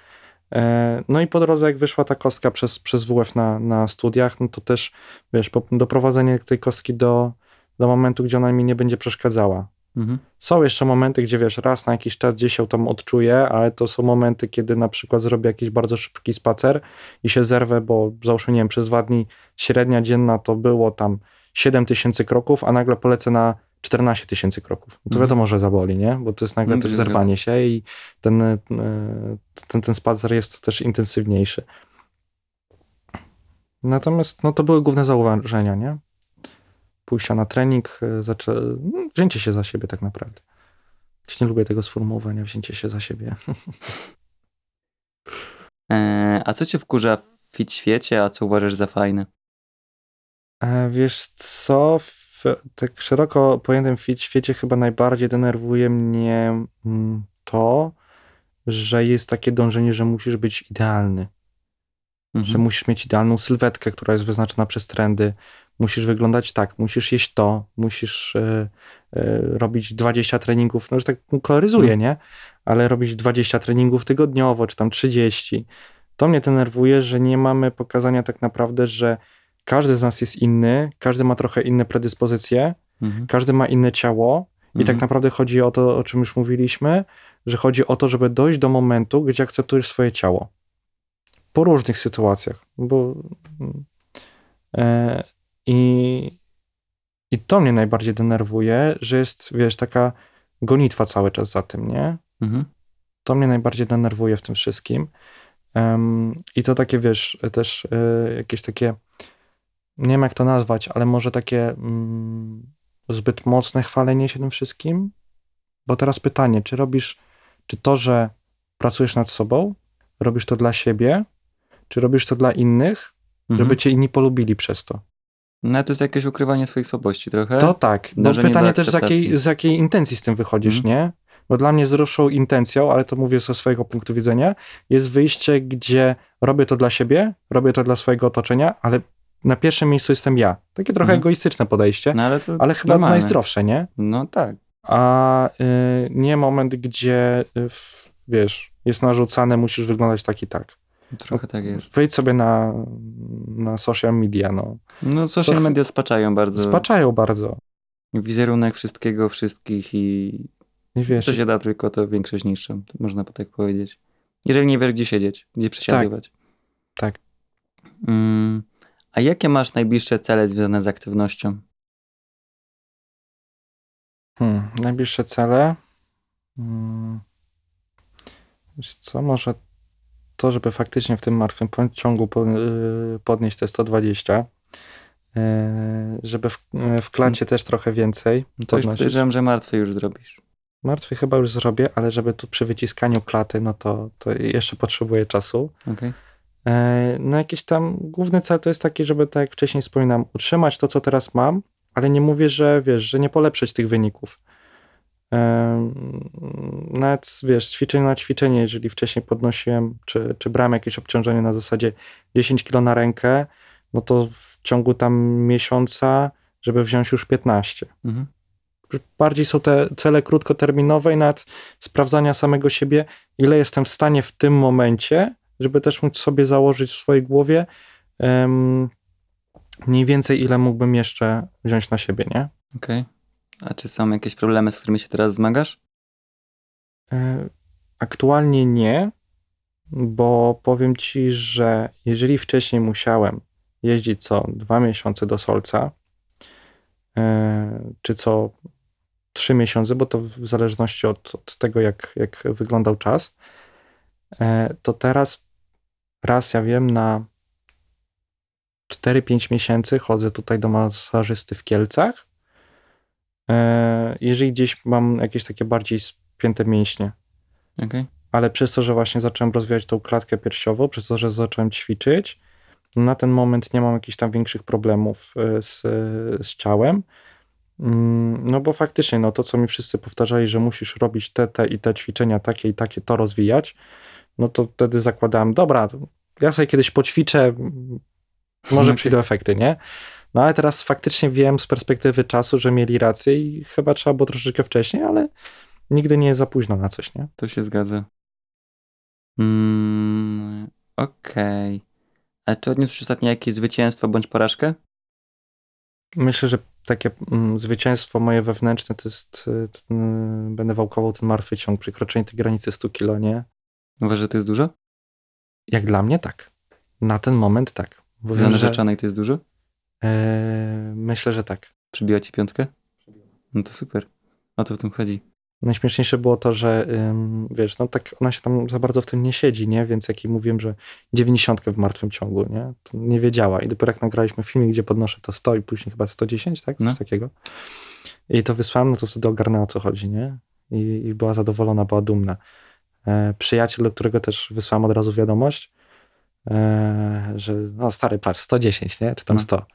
E, No i po drodze, jak wyszła ta kostka przez, przez WF na, na studiach, no to też, wiesz, doprowadzenie tej kostki do, do momentu, gdzie ona mi nie będzie przeszkadzała. Mhm. Są jeszcze momenty, gdzie wiesz, raz na jakiś czas gdzieś się tam odczuję, ale to są momenty, kiedy na przykład zrobię jakiś bardzo szybki spacer i się zerwę, bo załóżmy, nie wiem, przez dwa dni średnia dzienna to było tam 7 tysięcy kroków, a nagle polecę na 14 tysięcy kroków. To Mhm. wiadomo, że zaboli, nie? Bo to jest nagle to też zerwanie się i ten, e, ten, ten spacer jest też intensywniejszy. Natomiast no, to były główne zauważenia, nie? Pójścia na trening, e, zaczę... no, wzięcie się za siebie tak naprawdę. Choć nie lubię tego sformułowania, wzięcie się za siebie. (laughs) E, a co cię wkurza w fit świecie, a co uważasz za fajne? Wiesz co, w tak szeroko pojętym świecie chyba najbardziej denerwuje mnie mm, to, że jest takie dążenie, że musisz być idealny. Mhm. że musisz mieć idealną sylwetkę, która jest wyznaczona przez trendy. Musisz wyglądać tak, musisz jeść to, musisz e, e, robić 20 treningów, no już tak koloryzuję, Mhm. nie? Ale robić 20 treningów tygodniowo, czy tam 30. To mnie denerwuje, że nie mamy pokazania tak naprawdę, że każdy z nas jest inny, każdy ma trochę inne predyspozycje, Mhm. każdy ma inne ciało i Mhm. tak naprawdę chodzi o to, o czym już mówiliśmy, że chodzi o to, żeby dojść do momentu, gdzie akceptujesz swoje ciało. Po różnych sytuacjach. Bo, e, i, I to mnie najbardziej denerwuje, że jest, wiesz, taka gonitwa cały czas za tym, nie? Mhm. To mnie najbardziej denerwuje w tym wszystkim. Em, I to takie, wiesz, też e, jakieś takie, nie wiem jak to nazwać, ale może takie mm, zbyt mocne chwalenie się tym wszystkim. Bo teraz pytanie, czy robisz, czy to, że pracujesz nad sobą, robisz to dla siebie, czy robisz to dla innych, Mhm. żeby cię inni polubili przez to? No to jest jakieś ukrywanie swoich słabości trochę. To tak. No Dążenie pytanie też z jakiej, z jakiej intencji z tym wychodzisz, Mhm. nie? Bo dla mnie zdrowszą intencją, ale to mówię ze swojego punktu widzenia, jest wyjście, gdzie robię to dla siebie, robię to dla swojego otoczenia, ale na pierwszym miejscu jestem ja. Takie trochę Mhm. egoistyczne podejście, No ale to ale chyba normalne. najzdrowsze, nie? No tak. A y, nie moment, gdzie y, w, wiesz, jest narzucane, musisz wyglądać tak i tak. Trochę tak jest. Wejdź sobie na, na social media, no. No social Co- media spaczają bardzo Spaczają bardzo. wizerunek wszystkiego, wszystkich i Nie wiesz, co się da tylko, to większość niszczą. Można tak powiedzieć. Jeżeli nie wiesz, gdzie siedzieć, gdzie przesiadywać. tak. Mm, a jakie masz najbliższe cele związane z aktywnością? Hmm, najbliższe cele. Hmm. Wiesz co, może to, żeby faktycznie w tym martwym ciągu yy, podnieść te 120. Yy, żeby w, yy, w klacie też trochę więcej. No to już podnosić. podejrzewam, że martwy już zrobisz. Martwy chyba już zrobię, ale żeby tu przy wyciskaniu klaty, no to, to jeszcze potrzebuję czasu. Okej. E, No jakiś tam główny cel to jest taki, żeby tak jak wcześniej wspominam, utrzymać to, co teraz mam, ale nie mówię, że wiesz, że nie polepszyć tych wyników. E, Nawet wiesz, z ćwiczenia na ćwiczenie, jeżeli wcześniej podnosiłem, czy, czy brałem jakieś obciążenie na zasadzie 10 kg na rękę, no to w ciągu tam miesiąca, żeby wziąć już 15. Mhm. Bardziej są te cele krótkoterminowe i nawet sprawdzania samego siebie, ile jestem w stanie w tym momencie, żeby też móc sobie założyć w swojej głowie em, mniej więcej, ile mógłbym jeszcze wziąć na siebie, nie? Okej. A czy są jakieś problemy, z którymi się teraz zmagasz? E, Aktualnie nie, bo powiem ci, że jeżeli wcześniej musiałem jeździć co dwa miesiące do Solca, e, czy co trzy miesiące, bo to w zależności od, od tego, jak, jak wyglądał czas, e, to teraz raz ja wiem na 4-5 miesięcy chodzę tutaj do masażysty w Kielcach. E, Jeżeli gdzieś mam jakieś takie bardziej spięte mięśnie, Okej. ale przez to, że właśnie zacząłem rozwijać tą klatkę piersiową, przez to, że zacząłem ćwiczyć, na ten moment nie mam jakichś tam większych problemów y, z, z ciałem. Mm, No bo faktycznie, no to co mi wszyscy powtarzali, że musisz robić te, te i te ćwiczenia, takie i takie, to rozwijać, no to wtedy zakładałem, dobra, ja sobie kiedyś poćwiczę, może Okej. przyjdą efekty, nie? No ale teraz faktycznie wiem z perspektywy czasu, że mieli rację i chyba trzeba było troszeczkę wcześniej, ale nigdy nie jest za późno na coś, nie? To się zgadza. Mm, Okej. A czy odniósłeś ostatnio jakieś zwycięstwo bądź porażkę? Myślę, że takie mm, zwycięstwo moje wewnętrzne to jest, y, ten, y, będę wałkował ten martwy ciąg, przekroczenie tej granicy 100 kilo, nie? Uważasz, że to jest dużo? Jak dla mnie tak. Na ten moment tak. Bo Dla narzeczonej to jest dużo? e, myślę, że tak. Przybiła ci piątkę? No to super. O to w tym chodzi. Najśmieszniejsze było to, że ym, wiesz, no tak ona się tam za bardzo w tym nie siedzi, nie? Więc jak jej mówiłem, że 90 w martwym ciągu, nie? To nie wiedziała. I dopiero jak nagraliśmy filmik, gdzie podnoszę to 100 i później chyba 110, tak? Coś No. takiego. I to wysłałem, no to wtedy ogarnęła o co chodzi, nie? I, i była zadowolona, była dumna. E, przyjaciel, do którego też wysłałem od razu wiadomość, e, że no stary, patrz, 110, nie? Czy tam No. 100.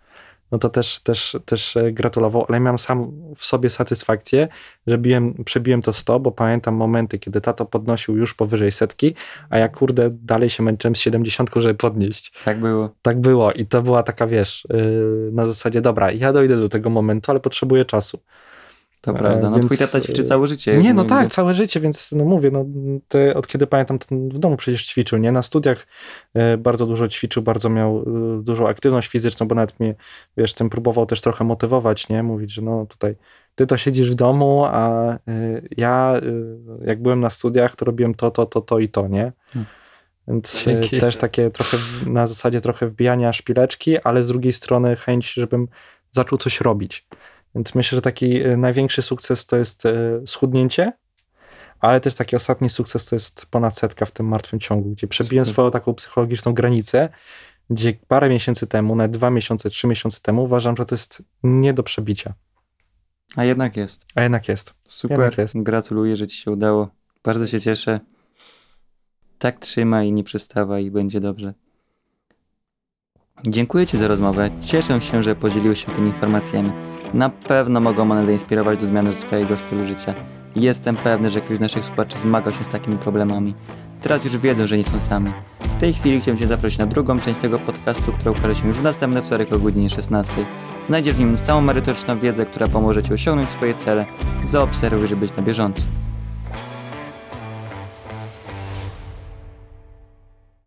No to też, też, też e, gratulował, ale miałem sam w sobie satysfakcję, że biłem, przebiłem to 100, bo pamiętam momenty, kiedy tato podnosił już powyżej setki, a ja kurde dalej się męczyłem z 70, żeby podnieść. Tak było. Tak było i to była taka, wiesz, na zasadzie, dobra, ja dojdę do tego momentu, ale potrzebuję czasu. To E, prawda. No więc, twój tata ćwiczy e, całe życie. Nie, no tak, całe życie, więc no mówię, no ty, od kiedy pamiętam, w domu przecież ćwiczył, nie? Na studiach e, bardzo dużo ćwiczył, bardzo miał dużą aktywność fizyczną, bo nawet mnie, wiesz, tym próbował też trochę motywować, nie? Mówić, że no tutaj ty to siedzisz w domu, a ja jak byłem na studiach, to robiłem to, to, to, to i to, nie? Hmm. Więc Dzięki. też takie trochę na zasadzie trochę wbijania szpileczki, ale z drugiej strony chęć, żebym zaczął coś robić. Więc myślę, że taki e, największy sukces to jest e, schudnięcie, ale też taki ostatni sukces to jest ponad setka w tym martwym ciągu, gdzie przebiłem Super. swoją taką psychologiczną granicę, gdzie parę miesięcy temu, nawet dwa miesiące, trzy miesiące temu uważam, że to jest nie do przebicia. A jednak jest. A jednak jest. Super. Jednak jest. Gratuluję, że ci się udało. Bardzo się cieszę. Tak trzymaj i nie przestawaj i będzie dobrze. Dziękuję Ci za rozmowę. Cieszę się, że podzieliłeś się tymi informacjami. Na pewno mogą one zainspirować do zmiany swojego stylu życia. Jestem pewny, że ktoś z naszych słuchaczy zmagał się z takimi problemami. Teraz już wiedzą, że nie są sami. W tej chwili chciałbym Cię zaprosić na drugą część tego podcastu, która ukaże się już w następny wtorek o godzinie 16. Znajdziesz w nim całą merytoryczną wiedzę, która pomoże Ci osiągnąć swoje cele. Zaobserwuj, żeby być na bieżąco.